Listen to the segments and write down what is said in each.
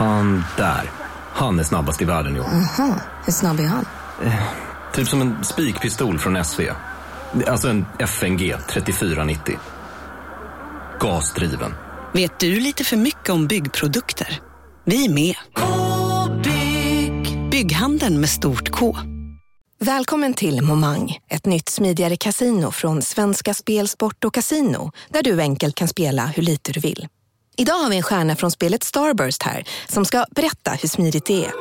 Han där. Han är snabbast i världen, jo. Aha, hur snabb är han? Typ som en spikpistol från SV. Alltså en FNG 3490. Gasdriven. Vet du lite för mycket om byggprodukter? Vi är med. -bygg. Bygghandeln med stort K. Välkommen till Momang, ett nytt smidigare kasino från Svenska Spel, Sport och Casino, där du enkelt kan spela hur lite du vill. Idag har vi en stjärna från spelet Starburst här, som ska berätta hur smidigt det är.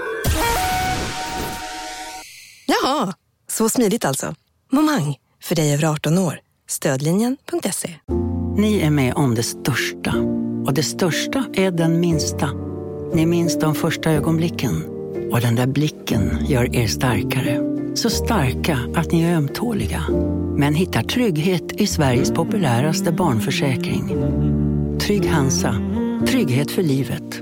Jaha, så smidigt alltså. Momang, för dig över 18 år. Stödlinjen.se. Ni är med om det största. Och det största är den minsta. Ni minns de första ögonblicken. Och den där blicken gör er starkare. Så starka att ni är ömtåliga. Men hittar trygghet i Sveriges populäraste barnförsäkring. Trygg Hansa. Trygghet för livet.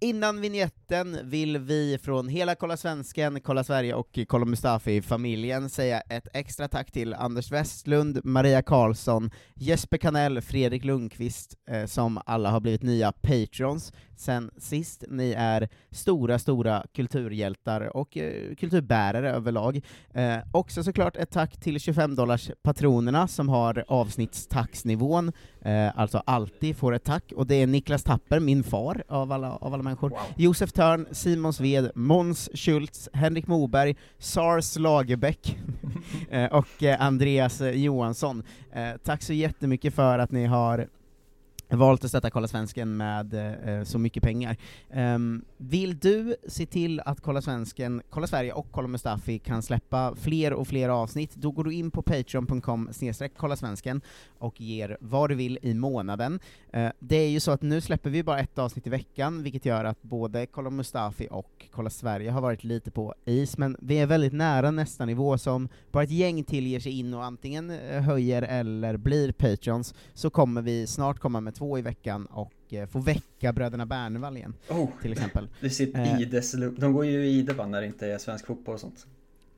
Innan vignetten vill vi från hela Kolla Svensken, Kolla Sverige och Kolla Mustafi-familjen säga ett extra tack till Anders Westlund, Maria Karlsson, Jesper Kanell, Fredrik Lundqvist, eh, som alla har blivit nya patrons sen sist. Ni är stora, stora kulturhjältar och eh, kulturbärare överlag. Eh, också såklart ett tack till 25-dollars patronerna som har avsnittstaxnivån, eh, alltså alltid får ett tack, och det är Niklas Tapper, min far, av alla, av alla människor, Josef Törn, Simon Sved, Måns Schultz, Henrik Moberg, Sars Lagerbäck eh, och eh, Andreas Johansson. Eh, tack så jättemycket för att ni har valt att stötta Kolla Svensken med eh, så mycket pengar. Um, vill du se till att Kolla Svensken, Kolla Sverige och Kolla Mustafi kan släppa fler och fler avsnitt, då går du in på patreon.com snedstreck kolla svensken och ger vad du vill i månaden. Uh, det är ju så att nu släpper vi bara ett avsnitt i veckan, vilket gör att både Kolla Mustafi och Kolla Sverige har varit lite på is, men vi är väldigt nära nästa nivå, som bara ett gäng till ger sig in och antingen eh, höjer eller blir patreons, så kommer vi snart komma med två i veckan och eh, få väcka bröderna Bernevall igen, Oh, till exempel. det sitter Eh. Ides loop. De går ju i va, när det inte är svensk fotboll och sånt.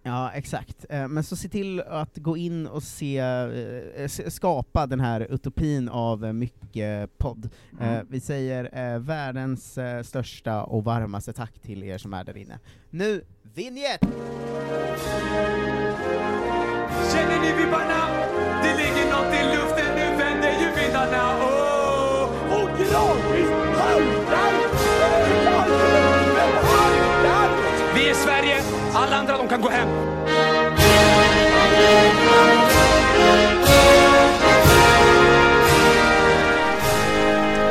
Ja, exakt. Eh, Men så se till att gå in och se, eh, skapa den här utopin av eh, mycket podd. Eh, Mm. Vi säger eh, världens eh, största och varmaste tack till er som är där inne. Nu, vinjett! Känner ni vibbarna? Det ligger något i luften, nu vänder ju vindarna. Och gradvis haltar Vi är Sverige, alla andra de kan gå hem.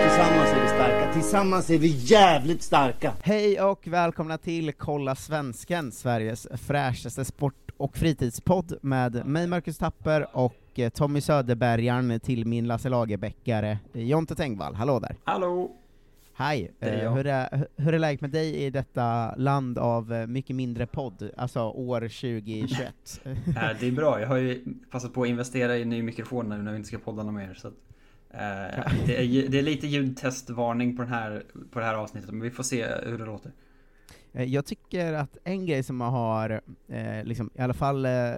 Tillsammans är vi starka, tillsammans är vi jävligt starka! Hej och välkomna till Kolla Svensken, Sveriges fräschaste sport och fritidspodd med mig Marcus Tapper och eh, Tommy Söderbergarn till min Lasse Lagerbäckare, eh, Jonte Tengvall. Hallå där! Hallå! Hej! Är Eh, hur, är, hur är läget med dig i detta land av mycket mindre podd, alltså år 2021? Äh, det är bra, jag har ju passat på att investera i en ny mikrofon nu när vi inte ska podda något mer. Så att, eh, det, är, det är lite ljudtestvarning på, den här, på det här avsnittet, men vi får se hur det låter. Eh, Jag tycker att en grej som har, eh, liksom, i alla fall eh,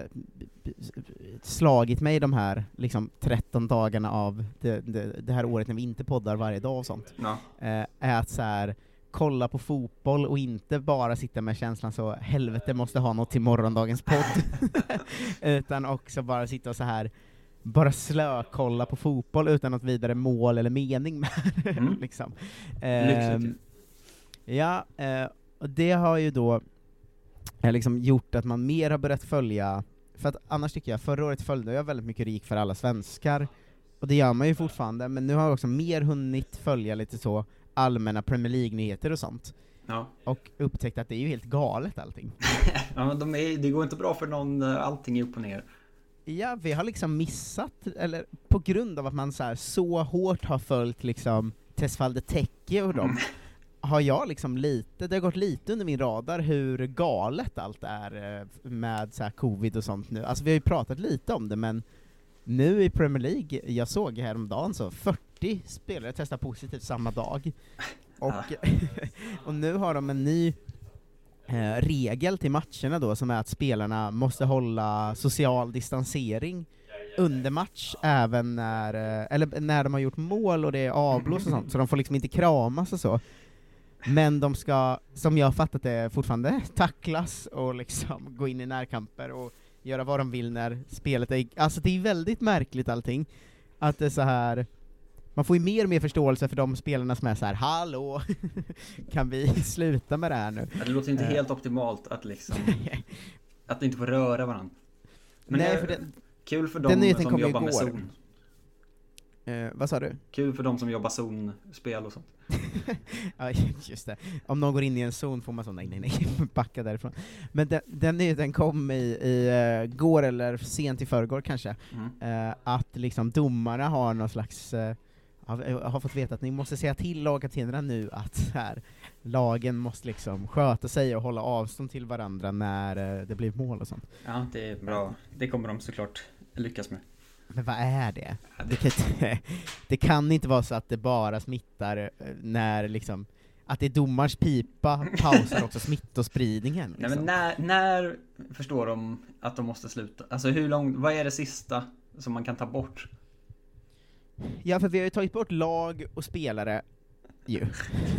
slagit mig de här liksom, 13 dagarna av det, det, det här året när vi inte poddar varje dag och sånt, Ja. eh, är att så här, kolla på fotboll och inte bara sitta med känslan så helvete måste ha något till morgondagens podd, utan också bara sitta och så här bara slökolla på fotboll utan något vidare mål eller mening med det. Mm. liksom. Ehm, Ja, eh, och det har ju då eh, liksom gjort att man mer har börjat följa, för att annars tycker jag, förra året följde jag väldigt mycket Rik för alla svenskar, och det gör man ju fortfarande, men nu har jag också mer hunnit följa lite så allmänna Premier League-nyheter och sånt, Ja. och upptäckt att det är ju helt galet allting. ja men de är, det går inte bra för någon, eh, allting är upp och ner. Ja, vi har liksom missat, eller på grund av att man så, här, så hårt har följt liksom Tesfalde Tecke och dem, har jag liksom lite, det har gått lite under min radar hur galet allt är eh, med så covid och sånt nu. Alltså vi har ju pratat lite om det, men nu i Premier League, jag såg häromdagen så 40 spelare testade positivt samma dag, och, och nu har de en ny eh, regel till matcherna då, som är att spelarna måste hålla social distansering under match även när, eh, eller när de har gjort mål och det är avblås och sånt, så de får liksom inte kramas och så. Men de ska, som jag har fattat det, fortfarande tacklas och liksom gå in i närkamper och göra vad de vill när spelet är Alltså det är väldigt märkligt allting, att det är så här man får ju mer och mer förståelse för de spelarna som är så här: hallå, kan vi sluta med det här nu? Det låter inte Eh. helt optimalt att liksom Att inte få röra varandra Men Nej, det är för den, kul för den de nyheten som jobbar med zon eh, vad sa du? Kul för de som jobbar zonspel och sånt Ja, just det. Om någon går in i en zon får man så, nej nej nej, backa därifrån. Men den, den nyheten kom i, i uh, går, eller sent i förrgår kanske, mm. eh, att liksom domarna har någon slags, eh, har, har fått veta att ni måste säga till lagkaptenerna nu att här, lagen måste liksom sköta sig och hålla avstånd till varandra när eh, det blir mål och sånt. Ja, det är bra Det kommer de såklart lyckas med Men vad är det? Det kan, inte, det kan inte vara så att det bara smittar eh, när liksom, att det är domarens pipa pausar också smittospridningen. Nej Liksom. men när, när förstår de att de måste sluta? Alltså hur långt, vad är det sista som man kan ta bort? Ja, för vi har ju tagit bort lag och spelare, ju.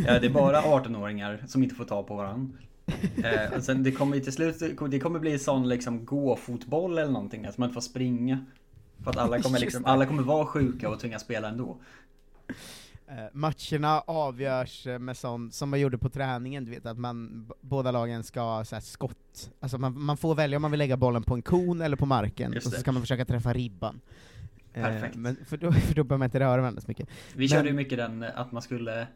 Ja, det är bara 18-åringar som inte får ta på varandra. Eh, sen det kommer ju till slut, det kommer bli sån liksom gå-fotboll eller någonting, att man inte får springa. För att alla kommer liksom, alla kommer vara sjuka och tvingas spela ändå. Eh, matcherna avgörs eh, med sånt som man gjorde på träningen, du vet att man, båda lagen ska så här, skott, alltså man, man får välja om man vill lägga bollen på en kon eller på marken, Just och så ska man försöka träffa ribban. Eh, Perfekt. men för då, för då behöver man inte röra varandra så mycket. Vi Men- körde ju mycket den att man skulle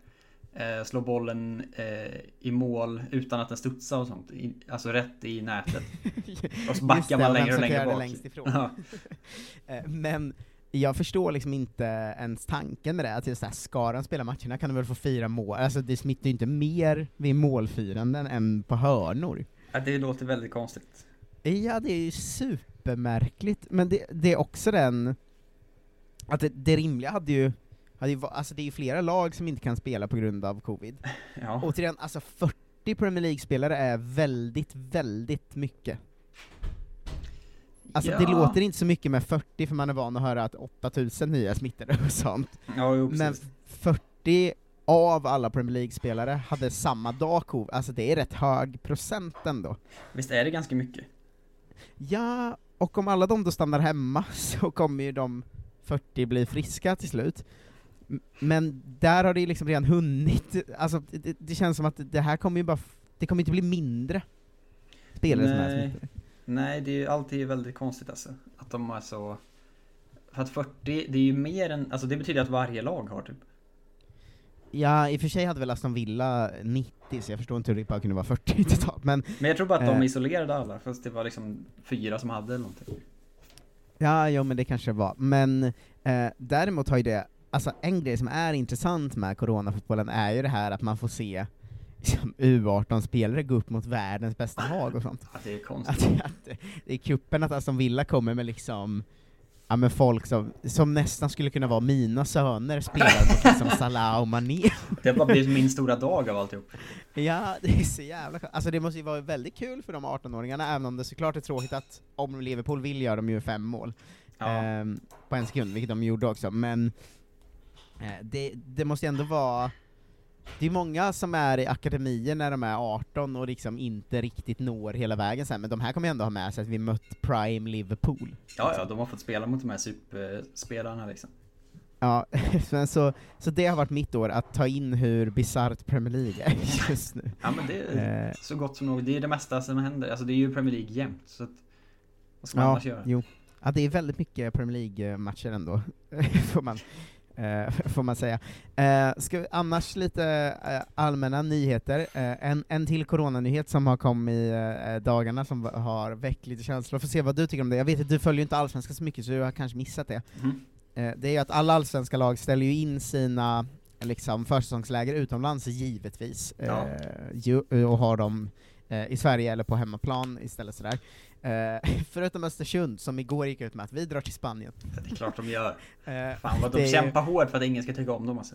eh, slå bollen eh, i mål utan att den studsade och sånt. I, alltså rätt i nätet. Och så backar Just det, man längre och längre bak. längst ifrån. Ja. Eh, Men jag förstår liksom inte ens tanken med det, att just här, ska de spela matcherna kan de väl få fira mål, alltså det smittar ju inte mer vid målfiranden än på hörnor. Ja, det låter väldigt konstigt. Ja, det är ju supermärkligt, men det, det är också den, att det, det rimliga hade ju, alltså det är ju flera lag som inte kan spela på grund av covid. Ja. Återigen, alltså 40 Premier League-spelare är väldigt, väldigt mycket. Alltså det Ja. låter inte så mycket med 40, för man är van att höra att 8000 nya smittade och sånt. Ja, jo, Men precis. 40 av alla Premier League-spelare hade samma dag covid, alltså det är rätt hög procent ändå. Visst är det ganska mycket? Ja, och om alla de då stannar hemma så kommer ju de 40 bli friska till slut. Men där har det liksom redan hunnit, alltså det, det känns som att det här kommer ju bara, det kommer inte bli mindre spelare som är Nej. smittade. Nej, det är ju alltid väldigt konstigt alltså. Att de är så... För att 40, det är ju mer än... Alltså det betyder att varje lag har typ. Ja, i och för sig hade väl Aston Villa 90, så jag förstår inte hur det bara kunde vara 40 totalt, men Men jag tror bara att de Eh. isolerade alla, fast det var liksom fyra som hade eller någonting. Ja, jo men det kanske var. Men eh, däremot har ju det, alltså en grej som är intressant med coronafotbollen är ju det här att man får se liksom, U18-spelare gå upp mot världens bästa lag och sånt. Ja, det är konstigt. Att, att det är kuppen att Aston Villa kommer med liksom Ja men folk som, som nästan skulle kunna vara mina söner spelar mot liksom Salah och Mané. Det har bara blivit min stora dag av alltihop. Ja, det är så jävla. Alltså det måste ju vara väldigt kul för de 18-åringarna, även om det såklart är tråkigt att om Liverpool vill gör de ju fem mål Ja. ehm, på en sekund, vilket de gjorde också, men eh, det, det måste ju ändå vara det är många som är i akademier när de är 18 och liksom inte riktigt når hela vägen sen, men de här kommer ju ändå ha med sig att vi mött Prime Liverpool. Ja, ja, de har fått spela mot de här superspelarna liksom. Ja, men så, så det har varit mitt år, att ta in hur bisarrt Premier League är just nu. Ja men det är Eh. så gott som något. Det är det mesta som händer. Alltså det är ju Premier League jämt. Så att, vad ska man Ja, annars göra? jo. Ja, det är väldigt mycket Premier League-matcher ändå, får man, eh, får man säga. Eh, ska annars lite eh, allmänna nyheter. Eh, en, en till coronanyhet som har kommit i eh, dagarna som har väckt lite känslor. Får se vad du tycker om det. Jag vet att du följer inte Allsvenskan så mycket, så du har kanske missat det. Eh, det är ju att alla allsvenska lag ställer ju in sina liksom, försäsongsläger utomlands, givetvis, Ja. ju, och har dem i Sverige eller på hemmaplan istället sådär. Eh, förutom Östersund, som igår gick ut med att vi drar till Spanien. Det är klart de gör. Eh, Fan vad de det kämpar hårt för att ingen ska tycka om dem alltså.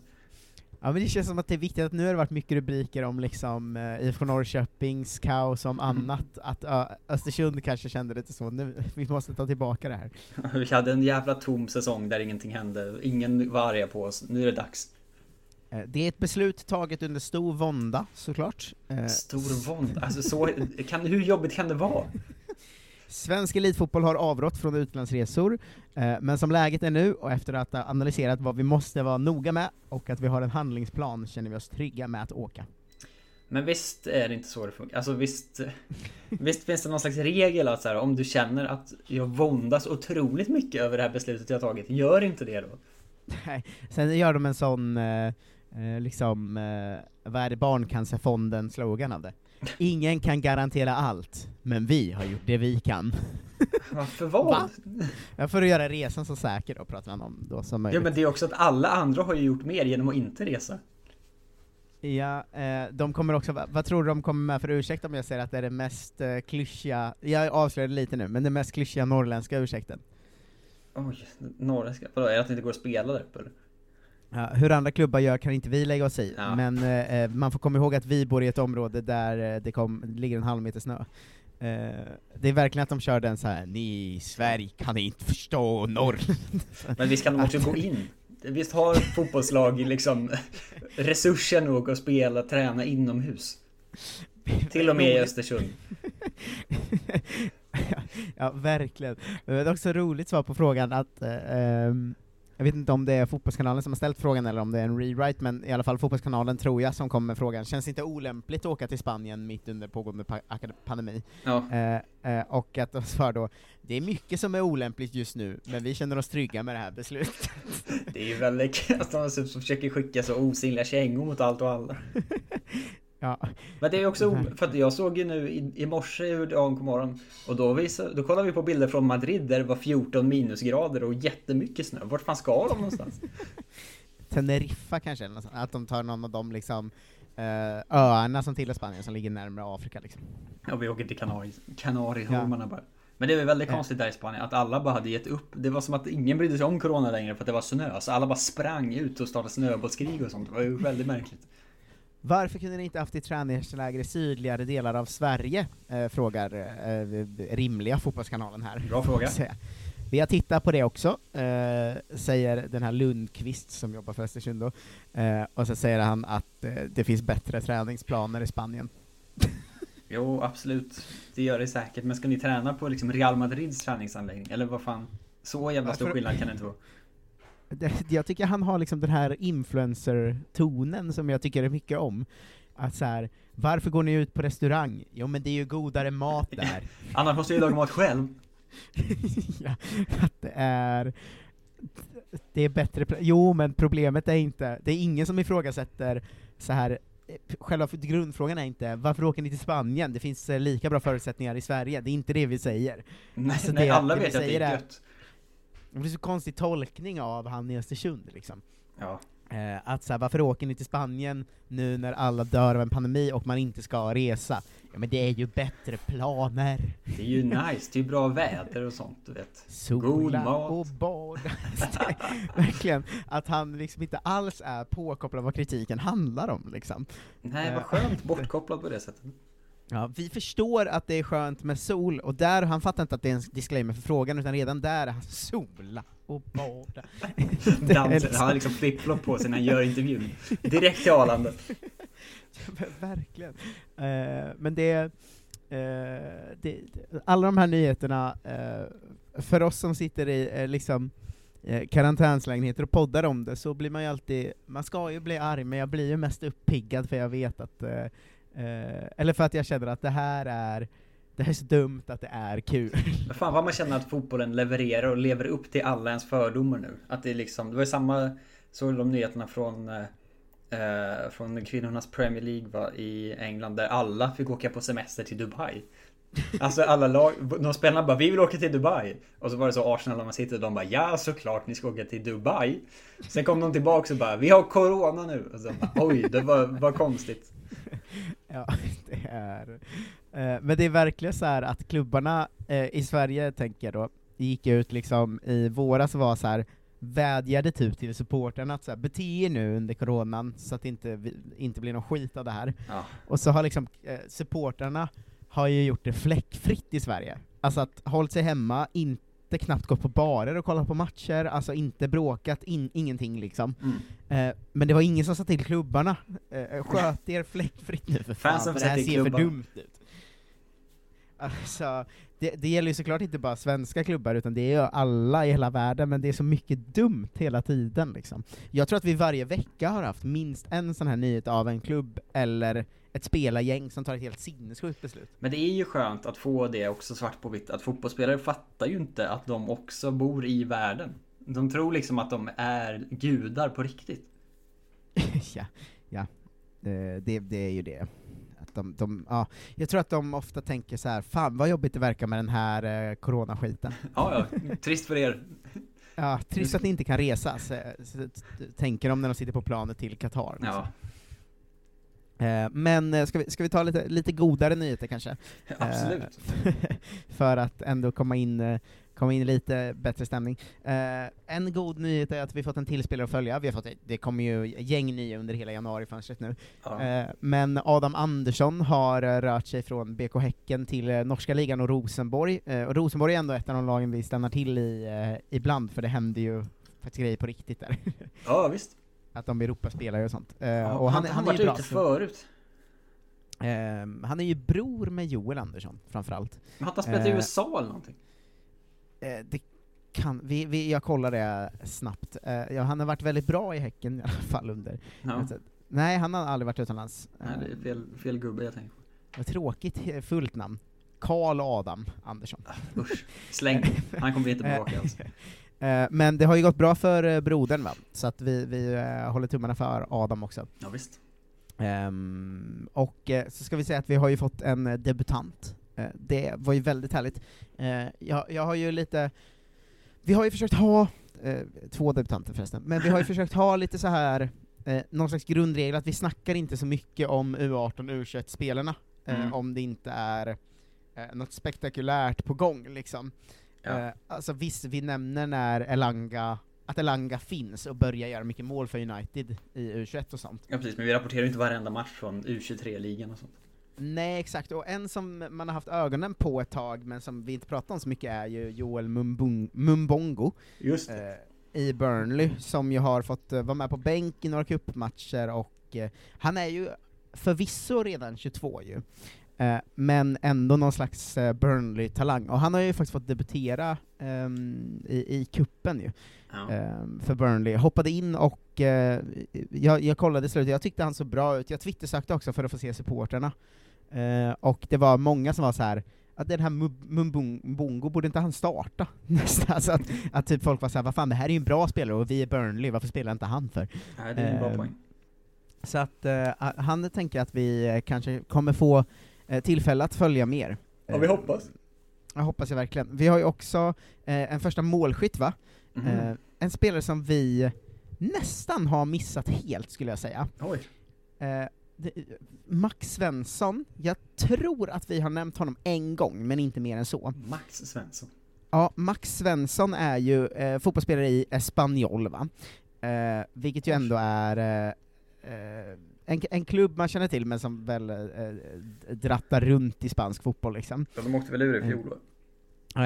Ja men det känns som att det är viktigt att nu har det varit mycket rubriker om liksom uh, IFK Norrköpings kaos om annat, att uh, Östersund kanske kände lite så, nu, vi måste ta tillbaka det här. Vi hade en jävla tom säsong där ingenting hände, ingen var arga på oss, nu är det dags. Uh, det är ett beslut taget under stor vånda, såklart. Uh, stor vånda? Alltså så, kan, hur jobbigt kan det vara? Svensk elitfotboll har avrått från utlandsresor, eh, men som läget är nu, och efter att ha analyserat vad vi måste vara noga med, och att vi har en handlingsplan, känner vi oss trygga med att åka. Men visst är det inte så det funkar? Alltså visst, visst finns det någon slags regel att så här, om du känner att jag våndas otroligt mycket över det här beslutet jag tagit, gör inte det då? Nej, sen gör de en sån, eh, eh liksom, eh, vad är det, Barncancerfonden-slogan av det? Ingen kan garantera allt, men vi har gjort det vi kan. Varför vad? Va? Ja, för att göra resan så säker då, pratar man om då som möjligt. Ja, men det är också att alla andra har ju gjort mer genom att inte resa. Ja, eh, de kommer också, vad tror du de kommer med för ursäkt om jag säger att det är det mest eh, klyschiga, jag avslöjade lite nu, men den mest klyschiga norrländska ursäkten? Oj, norrländska? Vadå, är det att det inte går att spela där uppe eller? Ja, hur andra klubbar gör kan inte vi lägga oss i, ja. men eh, eh, man får komma ihåg att vi bor i ett område där eh, det, kom, ligger en halv meter snö. Eh, det är verkligen att de kör den så här. ni i Sverige kan inte förstå norr. men visst kan de också gå in? Visst har fotbollslag liksom resurser nog att spela, träna inomhus? Till och med i Östersund. ja, verkligen. Det är också roligt svar på frågan att um, jag vet inte om det är Fotbollskanalen som har ställt frågan eller om det är en rewrite, men i alla fall Fotbollskanalen tror jag som kommer med frågan. Känns det inte olämpligt att åka till Spanien mitt under pågående pa pandemi? Ja. Eh, eh, och att de svarar då, det är mycket som är olämpligt just nu, men vi känner oss trygga med det här beslutet. Det är ju väldigt att de försöker skicka så osynliga kängor mot allt och alla. Ja. Men det är också för att jag såg ju nu i, i morse hur dagen kom morgon och då, visade, då kollade vi på bilder från Madrid där det var 14 minusgrader och jättemycket snö. Vart fan ska de någonstans? Teneriffa kanske, att de tar någon av de liksom uh, öarna som tillhör Spanien som ligger närmare Afrika liksom. Ja, vi åker till Kanari, Kanarieholmarna ja. bara. Men det är väldigt konstigt där i Spanien att alla bara hade gett upp. Det var som att ingen brydde sig om Corona längre för att det var snö. Så alla bara sprang ut och startade snöbollskrig och sånt. Det var ju väldigt märkligt. Varför kunde ni inte haft ett träningsläger i sydligare delar av Sverige? Eh, frågar eh, rimliga Fotbollskanalen här. Bra fråga. Vi har tittat på det också, eh, säger den här Lundqvist som jobbar för Östersund då. Eh, och så säger han att eh, det finns bättre träningsplaner i Spanien. jo, absolut. Det gör det säkert. Men ska ni träna på liksom Real Madrids träningsanläggning? Eller vad fan? Så jävla stor skillnad kan det inte vara jag tycker han har liksom den här influencer-tonen som jag tycker är mycket om. Att så här, varför går ni ut på restaurang? Jo men det är ju godare mat där. Annars måste jag laga mat själv. ja, att det är det är bättre, jo men problemet är inte, det är ingen som ifrågasätter så här själva grundfrågan är inte varför åker ni till Spanien? Det finns eh, lika bra förutsättningar i Sverige, det är inte det vi säger. Nej, alltså nej alla vet att det är gött. Det blir så konstig tolkning av han i Östersund liksom. Ja. Eh, att såhär, varför åker ni till Spanien nu när alla dör av en pandemi och man inte ska resa? Ja men det är ju bättre planer. Det är ju nice, det är ju bra väder och sånt du vet. Sola God mat. och bad. Verkligen, att han liksom inte alls är påkopplad vad kritiken handlar om liksom. Nej, vad skönt bortkopplad på det sättet. Ja, vi förstår att det är skönt med sol, och där, han fattar inte att det är en disclaimer för frågan, utan redan där är han sola och bada. Danser, han har liksom flipflop på sig när han gör intervjun. Direkt till Arlanda. Verkligen. Uh, men det, uh, det, alla de här nyheterna, uh, för oss som sitter i liksom karantänslägenheter och poddar om det, så blir man ju alltid, man ska ju bli arg, men jag blir ju mest uppiggad för jag vet att Eh, eller för att jag känner att det här är det här är så dumt att det är kul. Fan vad man känner att fotbollen levererar och lever upp till alla ens fördomar nu. Att det är liksom, det var ju samma, såg de nyheterna från eh, eh, från kvinnornas Premier League va, i England där alla fick åka på semester till Dubai. Alltså alla lag, de spelarna bara 'Vi vill åka till Dubai' Och så var det så Arsenal när man sitter de bara 'Ja såklart ni ska åka till Dubai' Sen kom de tillbaka och bara 'Vi har Corona nu' och så bara, Oj, det var, var konstigt Ja, det är... Eh, men det är verkligen så att klubbarna eh, i Sverige, tänker jag då, gick ut liksom i våras var så här vädjade typ till supportrarna att så här, bete er nu under coronan så att det inte, inte blir någon skit av det här. Ja. Och så har liksom eh, supportrarna har ju gjort det fläckfritt i Sverige. Alltså att hållit sig hemma, inte knappt gått på barer och kollat på matcher, alltså inte bråkat, in, ingenting liksom. Mm. Eh, men det var ingen som sa till klubbarna, eh, sköt er fläckfritt nu för fan, Fansen för det här ser för klubbarna. dumt ut. Alltså, det, det gäller ju såklart inte bara svenska klubbar, utan det är ju alla i hela världen, men det är så mycket dumt hela tiden liksom. Jag tror att vi varje vecka har haft minst en sån här nyhet av en klubb, eller ett spelargäng som tar ett helt sinnessjukt beslut. Men det är ju skönt att få det också svart på vitt. Att fotbollsspelare fattar ju inte att de också bor i världen. De tror liksom att de är gudar på riktigt. ja, ja. Eh, Det, det är ju det. De, de, ja. Jag tror att de ofta tänker så här: fan vad jobbigt det verkar med den här eh, coronaskiten. Ja, ja. Trist för er. Ja, trist att ni inte kan resa, så, så, tänker de när de sitter på planet till Qatar. liksom. Ja, Eh, Men eh, ska vi, ska vi ta lite, lite godare nyheter kanske? absolut. Eh, för att ändå komma in, eh, komma in lite bättre stämning. Eh, en god nyhet är att vi fått en till spelare att följa, vi har fått, det kommer ju gäng nya under hela januarifönstret nu. Ja. Eh, men Adam Andersson har eh, rört sig från BK Häcken till eh, norska ligan och Rosenborg, eh, och Rosenborg är ändå ett av de lagen vi stannar till i eh, ibland, för det händer ju faktiskt grejer på riktigt där. ja, visst. Att de blir Europaspelare och sånt. Eh, Ja, och han, han, han, han, är ju bra. förut. Ehm, han är ju bror med Joel Andersson, framförallt. Men har han spelat i Eh, USA eller någonting? Eh, det kan, vi, vi, jag kollar det snabbt. Eh, ja, han har varit väldigt bra i Häcken i alla fall under... Ja. Nej, han har aldrig varit utomlands. Nej, det är Eh, fel, fel gubbe jag tänker på. vad tråkigt eh, fullt namn. Karl Adam Andersson. Usch. Släng. Han kommer inte tillbaka alltså. Eh, men det har ju gått bra för eh, brodern va? Så att vi, vi eh, håller tummarna för Adam också. Ja, visst. Ehm, och så ska vi säga att vi har ju fått en debutant. Det var ju väldigt härligt. Jag, jag har ju lite, vi har ju försökt ha, två debutanter förresten, men vi har ju försökt ha lite så här någon slags grundregel att vi snackar inte så mycket om U18 U21-spelarna, eh, Mm. om det inte är något spektakulärt på gång liksom. Ja. Eh, alltså visst, vi nämner när Elanga, att Elanga finns och börjar göra mycket mål för United i U21 och sånt. Ja, precis. Men vi rapporterar ju inte varenda match från U23-ligan och sånt. Nej, exakt. Och en som man har haft ögonen på ett tag, men som vi inte pratar om så mycket, är ju Joel Mumbung, Mumbongo Just eh, i Burnley, som ju har fått eh, vara med på bänk i några cupmatcher, och eh, han är ju förvisso redan 22 ju, eh, men ändå någon slags eh, Burnley-talang, och han har ju faktiskt fått debutera ehm, i, i kuppen ju Ja. ehm, för Burnley. Hoppade in och eh, jag, jag kollade slutet, jag tyckte han såg bra ut. Jag twittersökte också för att få se supporterna. Eh, och det var många som var så här att den här Mumbongo, borde inte han starta? Alltså att, att typ folk var såhär, vad fan det här är ju en bra spelare och vi är Burnley, varför spelar inte han för? Nej, det är en bra Ehm, poäng. Så att eh, han tänker att vi eh, kanske kommer få eh, tillfälle att följa mer. Ja, vi Eh, hoppas. Jag hoppas jag verkligen. Vi har ju också eh, en första målskytt va? Eh, en spelare som vi nästan har missat helt, skulle jag säga. Oj. Eh, Max Svensson, jag tror att vi har nämnt honom en gång, men inte mer än så. Max Svensson. Ja, Max Svensson är ju eh, fotbollsspelare i Espanyol, va? Eh, vilket ju ändå är eh, eh, en, en klubb man känner till, men som väl eh, drattar runt i spansk fotboll liksom. Ja, de åkte väl ur i fjol va?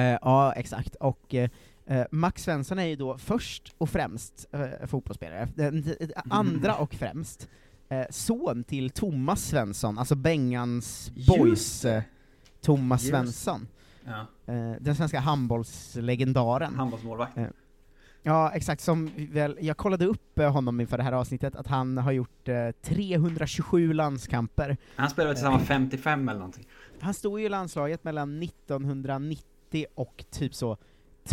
Eh, ja, exakt. Och eh, eh, Max Svensson är ju då först och främst eh, fotbollsspelare, den, den andra och främst eh, son till Thomas Svensson, alltså Bengans Just boys eh, Thomas Just. Svensson. Ja. Eh, den svenska handbollslegendaren. Handbollsmålvakt. Eh, Ja, exakt, som väl, jag kollade upp eh, honom inför det här avsnittet, att han har gjort eh, 327 landskamper. Han spelade tillsammans 55 eller någonting. Han stod ju i landslaget mellan 1990 och typ så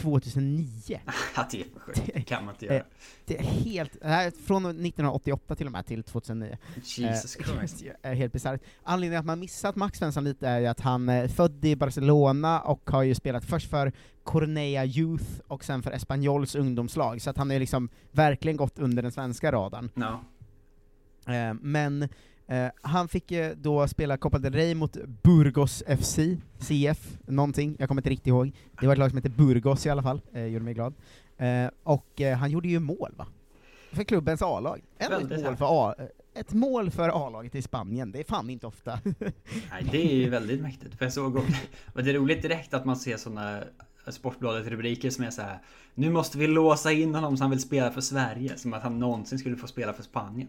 2009. Ja, det är för sjukt. Det kan man inte Eh, göra. Det är helt, det här är från 1988 till och med till 2009. Jesus Eh, Christ. det är helt bisarrt. Anledningen att man missat Max Svensson lite är ju att han är född i Barcelona och har ju spelat först för Cornea Youth och sen för Espanyols ungdomslag, så att han är liksom verkligen gått under den svenska radarn. Ja. Eh, men Eh, han fick eh, då spela Copa del Rey mot Burgos FC, CF, någonting, jag kommer inte riktigt ihåg. Det var ett lag som hette Burgos i alla fall, eh, gjorde mig glad. Eh, och eh, han gjorde ju mål va? För klubbens A-lag. Ett mål för A- ett mål för A-laget i Spanien, det är fan inte ofta. Nej, det är ju väldigt mäktigt. För jag såg och det är roligt direkt att man ser sådana Sportbladet-rubriker som är så här. Nu måste vi låsa in honom så han vill spela för Sverige. Som att han någonsin skulle få spela för Spanien.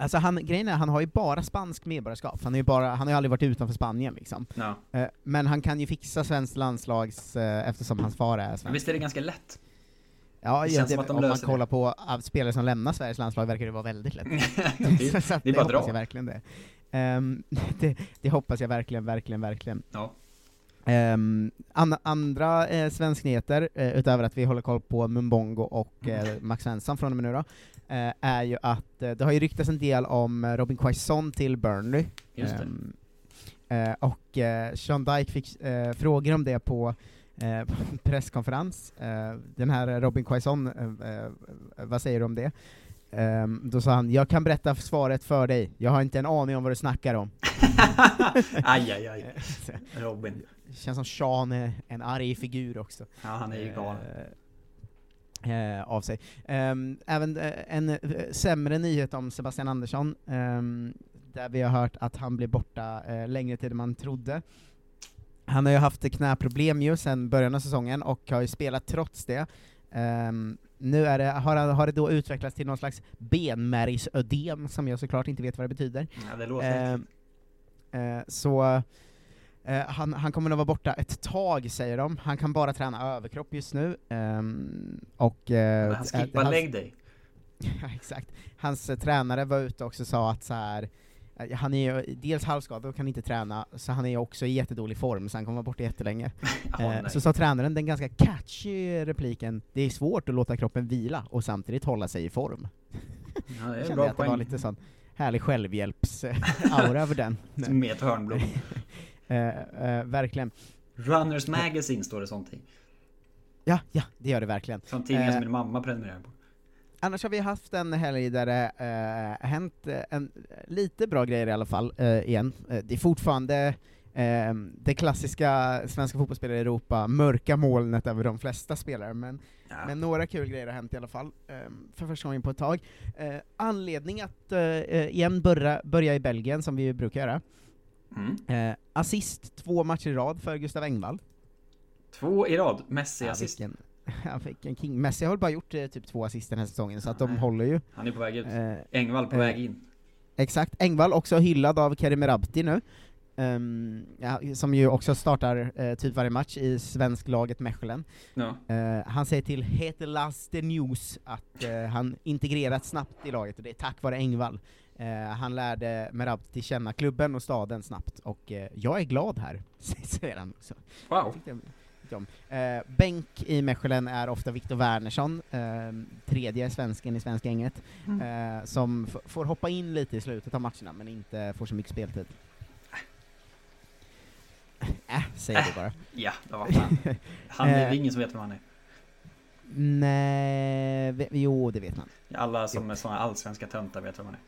Alltså han, grejen är, han har ju bara spansk medborgarskap, han, är ju bara, han har ju aldrig varit utanför Spanien liksom. Ja. Eh, Men han kan ju fixa svenskt landslags, eh, eftersom hans far är Men svensk. visst är det ganska lätt? Ja, det ja det, de om man kollar på av spelare som lämnar Sveriges landslag verkar det vara väldigt lätt. det, Så att det är bara hoppas dra. jag verkligen det. Ehm, det. Det hoppas jag verkligen, verkligen, verkligen. Ja. Um, an, andra eh, svensknyheter, eh, utöver att vi håller koll på Mumbongo och eh, Max Svensson från och med nu då, eh, är ju att eh, det har ju ryktats en del om eh, Robin Quaison till Burnley. Ehm, eh, och eh, Sean Dyke fick eh, frågor om det på på en presskonferens. Den här Robin Quaison, vad säger du om det? Ehm, då sa han, jag kan berätta svaret för dig, jag har inte en aning om vad du snackar om. aj, aj, aj. Robin. Känns som Sean är en arg figur också. Ja, han är ju galen. Eh, av sig. Ehm, även eh, en eh, sämre nyhet om Sebastian Andersson, ehm, där vi har hört att han blir borta eh, längre tid än man trodde. Han har ju haft knäproblem ju sedan början av säsongen, och har ju spelat trots det. Ehm, nu är det, har, han- har det då utvecklats till någon slags benmärgsödem, som jag såklart inte vet vad det betyder. Ja, det låter eh, så eh, han, han kommer att vara borta ett tag, säger de. Han kan bara träna överkropp just nu. ehm, och, eh, han eh, skippar dig. Ja, exakt. Hans eh, tränare var ute också och sa att så här, eh, han är ju dels halvskadad och kan inte träna, så han är också i jättedålig form, så han kommer vara borta jättelänge. Nej. så sa tränaren den ganska catchy repliken, det är svårt att låta kroppen vila och samtidigt hålla sig i form. Ja, det är kände bra att det var poäng. lite sån härlig självhjälps-aura över den. Med Törnblom. Eh, eh, verkligen. Runners Magazine står det sånt i. Ja, ja, det gör det verkligen. Sån tidning Eh, som min mamma prenumererar på. Annars har vi haft en helg där det eh, hänt en, lite bra grejer i alla fall, eh, igen. Det är fortfarande eh, det klassiska svenska fotbollsspelare i Europa, mörka molnet över de flesta spelare, men, Ja. men några kul grejer har hänt i alla fall, eh, för första gången på ett tag. Eh, anledning att igen börja, börja i Belgien, som vi brukar göra. Mm. Eh, assist två matcher i rad för Gustav Engvall. Två i rad, Messi Ja, vilken- Han fick en king. Messi har bara gjort eh, typ två assist den här säsongen, så att de håller ju. Han är på väg ut. Eh, Engvall på eh, väg in. Exakt, Engvall också hyllad av Kerim Rabti nu, Ehm, ja, som ju också startar eh, typ varje match i svensklaget Mechelen. Ja. Eh, han säger till Hetelas the News att eh, han integrerat snabbt i laget, och det är tack vare Engvall. Eh, han lärde Merabti känna klubben och staden snabbt, och eh, jag är glad här, säger han också. Wow. Om. Eh, bänk i Mechelen är ofta Viktor Wernersson, eh, tredje svensken i svenska gänget, eh, som får hoppa in lite i slutet av matcherna, men inte får så mycket speltid. Äh, säger du bara. Ja, det var fan. Han är ingen som vet vem han är. Nej, jo det vet man. Alla som är såna allsvenska töntar vet vem han är.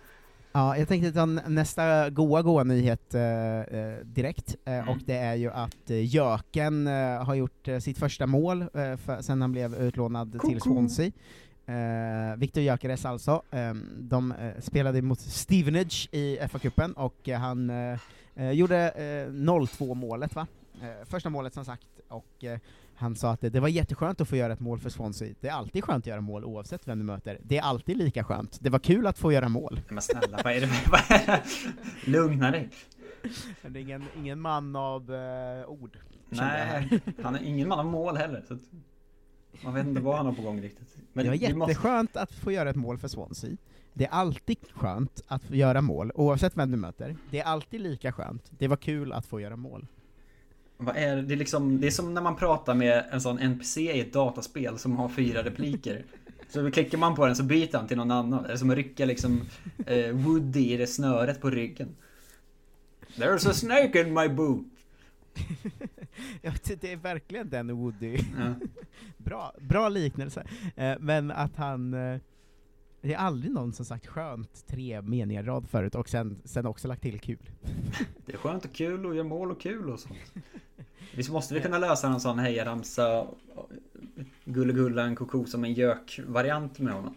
Ja, jag tänkte ta nästa goa, goa nyhet eh, eh, direkt, eh, Mm. och det är ju att eh, Jöken eh, har gjort eh, sitt första mål för, sen han blev utlånad till Swansea. Viktor Gyökeres alltså. Eh, de spelade mot Stevenage i FA-cupen, och han gjorde eh, 0-2 målet va? Eh, första målet som sagt, och eh, han sa att det, det var jätteskönt att få göra ett mål för Swansea. Det är alltid skönt att göra mål oavsett vem du möter. Det är alltid lika skönt. Det var kul att få göra mål. Men snälla, vad är det det? Lugna dig. Det är ingen, ingen man av eh, ord. Nej, han är ingen man av mål heller. Så att man vet inte vad han har på gång riktigt. Men det var vi måste- jätteskönt att få göra ett mål för Swansea. Det är alltid skönt att få göra mål, oavsett vem du möter. Det är alltid lika skönt. Det var kul att få göra mål. Vad är det? Det är, liksom, det är som när man pratar med en sån NPC i ett dataspel som har fyra repliker. Så klickar man på den så byter han till någon annan. Det är som att rycka liksom eh, Woody i det snöret på ryggen. There's a snake in my boot. Ja, det- är verkligen den Woody. Ja. bra, bra liknelse. Eh, men att han... Det är aldrig någon som sagt skönt tre meningar i rad förut, och sen, sen också lagt till kul. Det är skönt och kul och gör mål och kul och sånt. Visst måste vi kunna lösa en sån hejaramsa Gullegullan koko som en gök-variant med honom?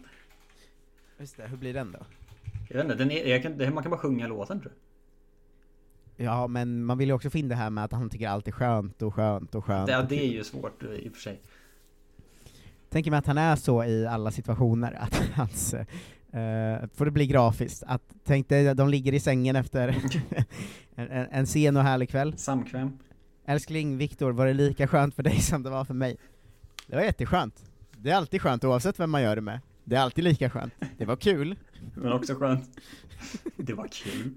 Just det, hur blir den då? Jag vet inte, den är, kan, man kan bara sjunga låten tror jag. Ja, men man vill ju också få in det här med att han tycker allt är skönt och skönt och skönt. Det, och det är ju svårt i och för sig. Tänker mig att han är så i alla situationer, att hans, eh, får det bli grafiskt, att tänk dig, de ligger i sängen efter en, en, en sen och härlig kväll. Samkväm. Älskling Viktor, var det lika skönt för dig som det var för mig? Det var jätteskönt. Det är alltid skönt oavsett vem man gör det med. Det är alltid lika skönt. Det var kul. Men också skönt. Det var kul.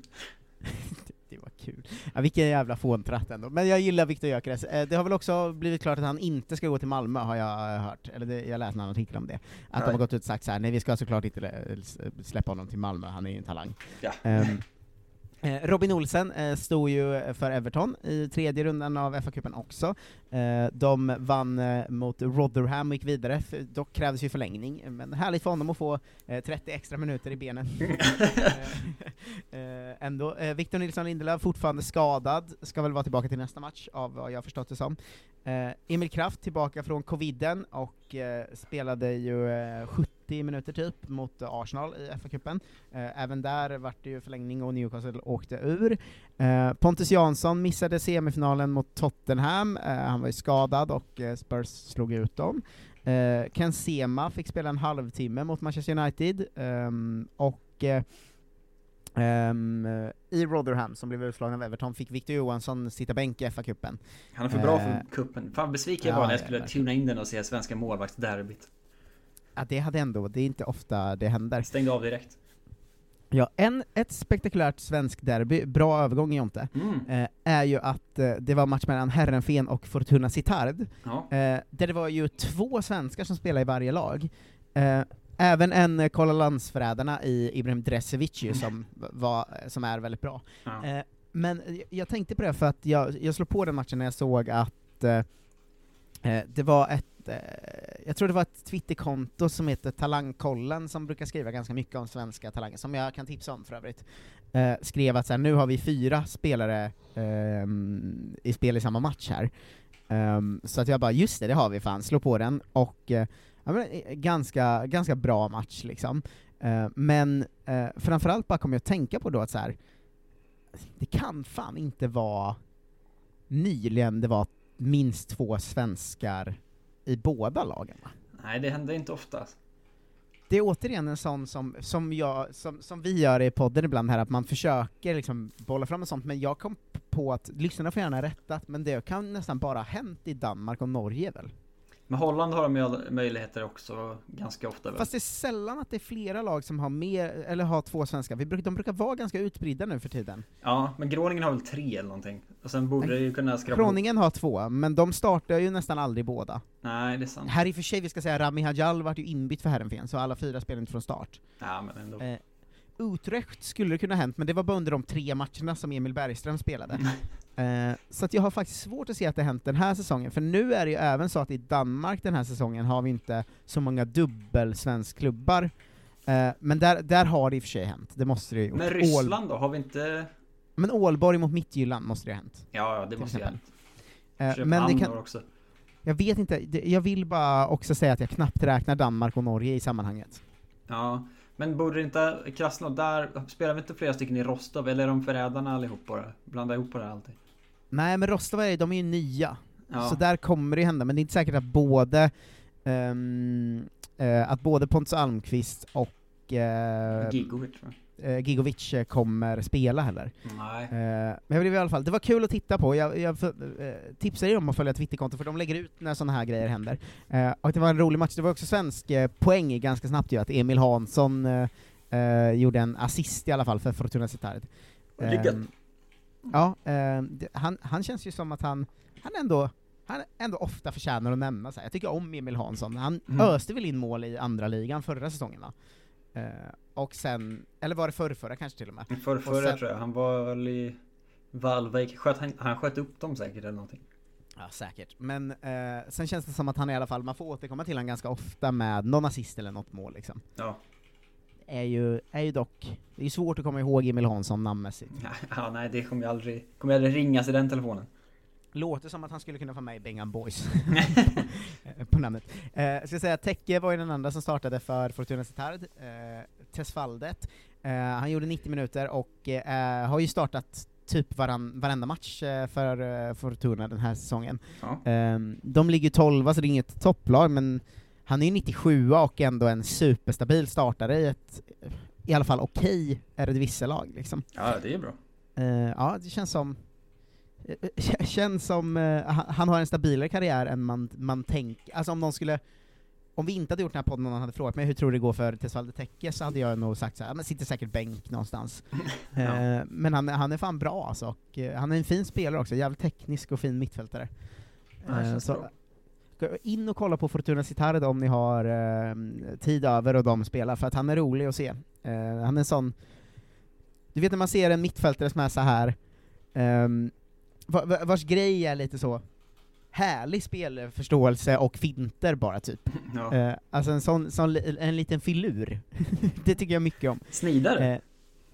Kul. Ja, vilken jävla fåntratt ändå. Men jag gillar Viktor Gyökeres. Eh, Det har väl också blivit klart att han inte ska gå till Malmö, har jag eh, hört. Eller det, jag läste en artikel om det. Att de Nej. har gått ut och sagt så här: nej vi ska såklart inte släppa honom till Malmö, han är ju en talang. Ja. Eh, Eh, Robin Olsen eh, stod ju för Everton i tredje rundan av FA-cupen också. Eh, de vann mot Rotherham och gick vidare, dock krävdes ju förlängning, men härligt för honom att få 30 extra minuter i benen. Ändå. Victor Nilsson Lindelöf, fortfarande skadad, ska väl vara tillbaka till nästa match, av vad jag förstått det som. Emil Kraft tillbaka från coviden och spelade ju 70 90 minuter typ mot Arsenal i FA-cupen. Eh, även där vart det ju förlängning och Newcastle åkte ur. Eh, Pontus Jansson missade semifinalen mot Tottenham, eh, han var ju skadad och Spurs slog ut dem. Ken Sema fick spela en halvtimme mot Manchester United, och Um, I Rotherham, som blev utslagen av Everton, fick Victor Johansson sitta bänk i FA-cupen. Han är för bra för cupen. kuppen. Fan besviken jag var när jag skulle tuna in den och se svenska målvaktsderbyt. Ja, det hade ändå, det är inte ofta det händer. Stängde av direkt. Ja, en, ett spektakulärt svensk derby, bra övergång Jonte, Mm. eh, är ju att eh, det var match mellan Herrenfen och Fortuna Sittard, Ja. eh, där det var ju två svenskar som spelade i varje lag. Eh, även en eh, Kolla landsförrädarna i Ibrahim Dresevic ju, som, var, som är väldigt bra. Ja. Eh, men jag- tänkte på det för att jag, jag slog på den matchen när jag såg att eh, eh, det var ett, eh, jag tror det var ett Twitterkonto som heter Talangkollen som brukar skriva ganska mycket om svenska talanger, som jag kan tipsa om för övrigt, eh, skrev att så här, nu har vi fyra spelare eh, i spel i samma match här. Um, så att jag bara, just det, det har vi fan, slå på den, och eh, ja, men, eh, ganska, ganska bra match liksom. Eh, men eh, framförallt bara kom jag att tänka på då att så här, det kan fan inte vara nyligen det var minst två svenskar i båda lagen va? Nej, det händer inte ofta. Det är återigen en sån som, som, jag, som, som vi gör i podden ibland här, att man försöker liksom bolla fram och sånt, men jag kom på att, lyssnarna får gärna rätta, men det kan nästan bara ha hänt i Danmark och Norge väl? Men Holland har de möjligheter också ganska ofta väl? Fast det är sällan att det är flera lag som har mer, eller har två svenskar, Vi brukar, de brukar vara ganska utspridda nu för tiden. Ja, men Groningen har väl tre eller någonting. Och sen borde det ju kunna skrapa Groningen har två, men de startar ju nästan aldrig båda. Nej, det är sant. Här i och för sig, vi ska säga, Rami Hajal vart ju inbytt för Herrenfen, så alla fyra spelar inte från start. Ja, men ändå. Eh, Utrecht skulle det kunna ha hänt, men det var bara under de tre matcherna som Emil Bergström spelade. Eh, så att jag har faktiskt svårt att se att det hänt den här säsongen, för nu är det ju även så att i Danmark den här säsongen har vi inte så många dubbelsvenskklubbar, eh, men där, där har det i och för sig hänt, det måste det ju Men Ål- Ryssland då? Har vi inte... Men Ålborg mot Midtjylland måste det ha hänt. Ja, ja, det måste ju exempel. hänt. Eh, men det kan, också. jag vet inte, jag vill bara också säga att jag knappt räknar Danmark och Norge i sammanhanget. Ja, men borde det inte Krasnod där, spelar vi inte flera stycken i Rostov? Eller är de förrädarna allihop bara? Blanda ihop på det alltid. Nej men Rostov är, de är ju nya, Ja. så där kommer det hända, men det är inte säkert att både ehm, eh, att både Pontus Almqvist och uh, Gigovic va? Gigovic eh, kommer spela heller. Nej. Eh, men blev i alla fall, det var kul att titta på, jag, jag uh, tipsar er om att följa Twitterkonto för de lägger ut när sådana här grejer händer. Eh, och det var en rolig match, det var också svensk eh, poäng ganska snabbt ju, att Emil Hansson eh, eh, gjorde en assist i alla fall för Fortuna. Lyckat. Ehm, Ja, eh, det, han, han känns ju som att han, han ändå han ändå ofta förtjänar att nämnas. här. Jag tycker om Emil Hansson, han Mm. öste väl in mål i andra ligan förra säsongen va? Eh, och sen, eller var det förrförra kanske till och med? För, Och förra sen- tror jag, han var väl i Valvik, sköt, han, han sköt upp dem säkert eller någonting. Ja, säkert. Men eh, sen känns det som att han i alla fall, man får återkomma till honom ganska ofta med någon assist eller något mål liksom. Ja. är ju, är ju dock, det är ju svårt att komma ihåg Emil Hansson namnmässigt. Ja, nej, det kommer ju aldrig, kommer ju aldrig ringas i den telefonen. Låter som att han skulle kunna vara med i Bengan Boys. på namnet. Eh, ska säga Tecke var ju den andra som startade för Fortuna Sittard, eh, Tesfaldet. Eh, han gjorde 90 minuter och eh, har ju startat typ varann, varenda match eh, för eh, Fortuna den här säsongen. Ja. Eh, de ligger 12 så det är inget topplag, men han är ju 97 och ändå en superstabil startare i ett, i alla fall okej Eredivisie-lag liksom. ja, det är bra. Eh, ja, det känns som eh, känns som eh, han, har en stabilare karriär än man, man tänker, alltså om någon skulle om vi inte hade gjort den här podden och någon hade frågat mig hur tror du det går för Tesvalde Tecke så hade jag nog sagt så här, "Ja, men sitter säkert bänk någonstans. eh, men han, han är fan bra alltså, och eh, han är en fin spelare också, jävligt teknisk och fin mittfältare. Ja, Eh, så, in och kolla på Fortuna Citarda om ni har eh, tid över och de spelar, för att han är rolig att se. Eh, han är en sån, du vet när man ser en mittfältare som är så här ehm, va- vars grej är lite så härlig spelförståelse och finter bara typ. Ja. Eh, alltså en sån, sån en liten filur. det tycker jag mycket om. Snidare? Eh,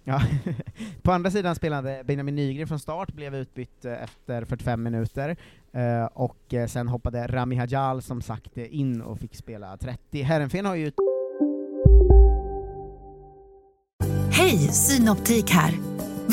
ja. På andra sidan spelade Benjamin Nygren från start, blev utbytt eh, efter 45 minuter, eh, och eh, sen hoppade Rami Hajal som sagt eh, in och fick spela 30. Herrenfen har ju Hej, Synoptik här.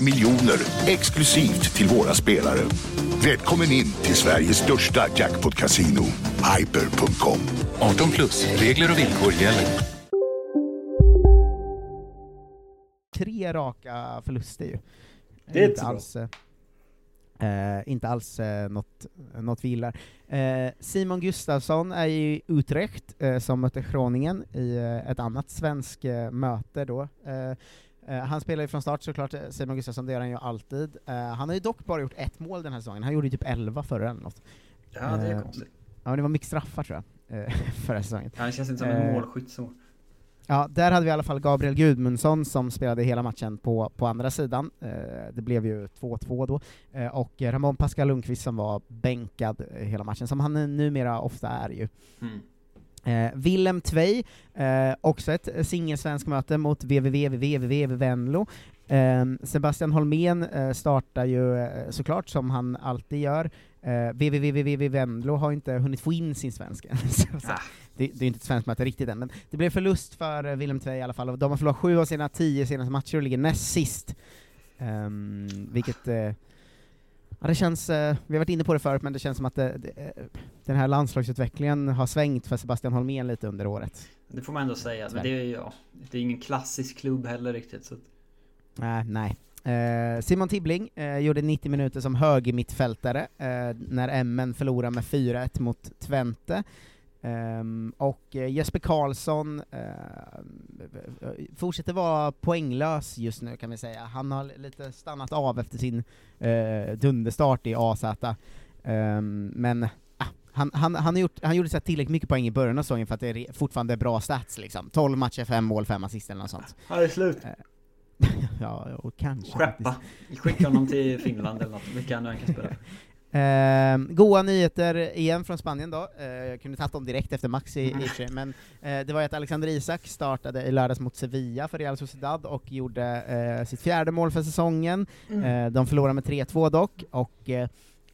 miljoner exklusivt till våra spelare. Välkommen in till Sveriges största jackpot-kasino, hyper.com. 18 plus, regler och villkor gäller. tre raka förluster ju. Det är inte alls, eh, eh, inte alls eh, något, något vi gillar. Eh, Simon Gustafsson är ju i Utrecht, eh, som mötte Groningen i eh, ett annat svensk eh, möte då. Eh, han spelar ju från start såklart, eh, Simon Gustafsson, det gör han ju alltid. Eh, han har ju dock bara gjort ett mål den här säsongen, han gjorde ju typ 11 förra eller något. Ja, det är konstigt. Ja, men det var mycket straffar tror jag, förra säsongen. Ja, det känns inte som en målskytt så. Ja, där hade vi i alla fall Gabriel Gudmundsson som spelade hela matchen på, på andra sidan. Eh, det blev ju 2-2 då. Eh, och Ramon Pascal Lundqvist som var bänkad hela matchen, som han numera ofta är ju. Mm. Eh, Willem Tvei, eh, också ett singelsvensk möte mot www Venlo. Eh, Sebastian Holmén eh, startar ju eh, såklart, som han alltid gör. Eh, Venlo har inte hunnit få in sin svenska. Ah. det, det är inte ett svenskt möte riktigt än, men det blev förlust för eh, Willem Tvei i alla fall, och de har förlorat sju av sina tio senaste matcher och ligger näst sist. Um, vilket eh, Ja, det känns, eh, vi har varit inne på det förut, men det känns som att det, det, eh, den här landslagsutvecklingen har svängt för Sebastian Holmén lite under året. Det får man ändå säga. Men det är ju, ja, det är ingen klassisk klubb heller riktigt. Så att, Nej, nej. Eh, Simon Tibbling eh, gjorde 90 minuter som högermittfältare eh, när MN förlorade med 4-1 mot Twente. Ehm, och eh, Jesper Karlsson eh, fortsätter vara poänglös just nu kan vi säga. Han har lite stannat av efter sin eh, dunderstart i AZ. Ehm, men ah, han, han, han, gjort, han gjorde så tillräckligt mycket poäng i början av säsongen för att det är fortfarande är bra stats liksom. 12 matcher, 5 mål, 5 assist eller något sånt. Ja, det är slut. ja, och kanske Skeppa. Skicka honom till Finland eller något. Vilka han nu än kan spela. Eh, goa nyheter igen från Spanien då, eh, jag kunde tagit dem direkt efter Max i, sig, men eh, det var ju att Alexander Isak startade i lördags mot Sevilla för Real Sociedad och gjorde eh, sitt fjärde mål för säsongen. Mm. Eh, de förlorade med 3-2 dock, och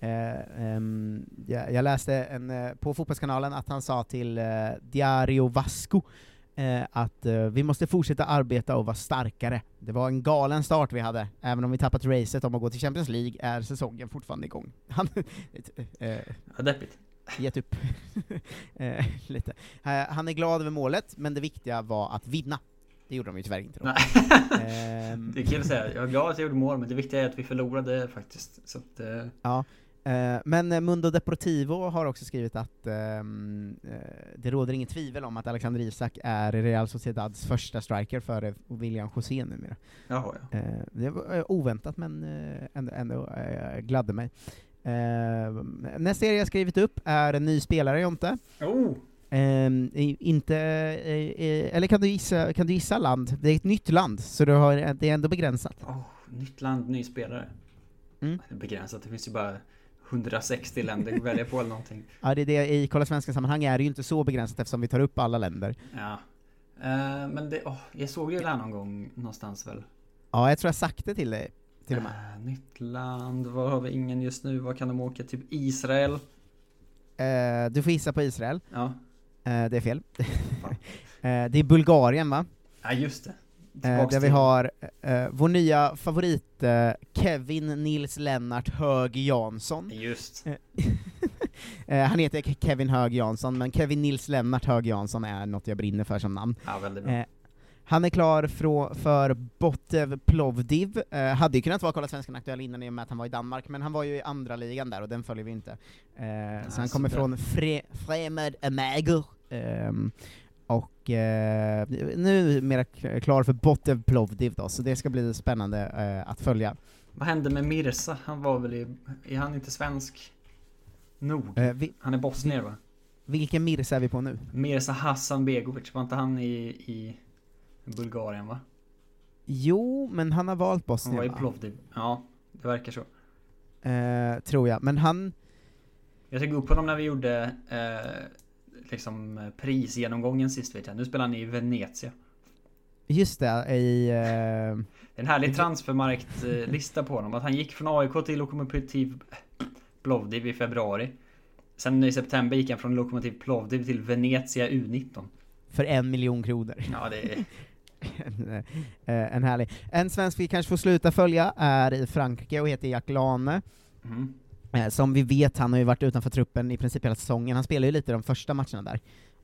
ehm, jag, jag läste en, på Fotbollskanalen att han sa till Diario Vasco eh, att eh, vi måste fortsätta arbeta och vara starkare. Det var en galen start vi hade, även om vi tappat racet om att gå till Champions League är säsongen fortfarande igång. Han, eh, Ja, deppigt. gett upp eh, lite. Eh, han är glad över målet, men det viktiga var att vinna. Det gjorde de ju tyvärr inte då. Ehm, Det är kul att säga. Jag är glad att jag gjorde mål, men det viktiga är att vi förlorade faktiskt. Så att, eh, Ja, men eh, Mundo Deportivo har också skrivit att ehm, eh, det råder inget tvivel om att Alexander Isak är Real Sociedads första striker före William José numera. Jaha, ja. Eh, det var eh, oväntat men eh, ändå, ändå eh, gladde mig. Eh, nästa serie jag skrivit upp är en ny spelare, Jonte. Oh! I- inte, eh, eh, eller kan du, gissa, kan du gissa land? Det är ett nytt land, så du har, det är ändå begränsat. Oh, nytt land, ny spelare. Mm. Begränsat, det finns ju bara 160 länder att välja på eller någonting. Ja, det är det, i Kolla Svenska-sammanhang är det ju inte så begränsat eftersom vi tar upp alla länder. Ja. Eh, men det, oh, jag såg ju det här någon gång någonstans väl. Ja, jag tror jag sagt det till dig, till och med. Eh, nytt land, var har vi ingen just nu? Var kan de åka? Typ Israel? Eh, du får gissa på Israel. Ja. Eh, det är fel. det är Bulgarien, va? Ja, just det. Eh, där vi har eh, vår nya favorit eh, Kevin Nils Lennart Hög Jansson. Just. Eh, han heter Ke- Kevin Hög Jansson, men Kevin Nils Lennart Hög Jansson är något jag brinner för som namn. Ja, väldigt bra. Eh, han är klar för Botev Plovdiv, eh, hade ju kunnat vara Kolla Svenskan aktuell innan i och med att han var i Danmark, men han var ju i andra ligan där och den följer vi inte. Eh, så han kommer från Fre, Fremed Amager, ehm, och eh, nu mera klar för Botev Plovdiv då, så det ska bli spännande eh, att följa. Vad hände med Mirza? Han var väl i... Är han inte svensk nog? Eh, vi, Han är bosnier va? vilken Mirza är vi på nu? Mirza Hasanbegovic, var inte han i, i Bulgarien va? Jo, men han har valt Han Bosnien var i va? Plovdiv. Ja, det verkar så. Eh, tror jag, men han, Jag tog upp honom när vi gjorde eh, liksom eh, prisgenomgången sist vet jag. Nu spelar han i Venezia. just det, i... Eh, En härlig transfermarktlista på honom. Att han gick från AIK till Lokomotiv Plovdiv i februari. Sen i september gick han från Lokomotiv Plovdiv till Venezia U19. för en miljon kronor. Ja, det är... en, eh, en härlig. En svensk vi kanske får sluta följa är i Frankrike och heter Jack Lane. Mm. Eh, som vi vet, han har ju varit utanför truppen i princip hela säsongen, han spelar ju lite de första matcherna där.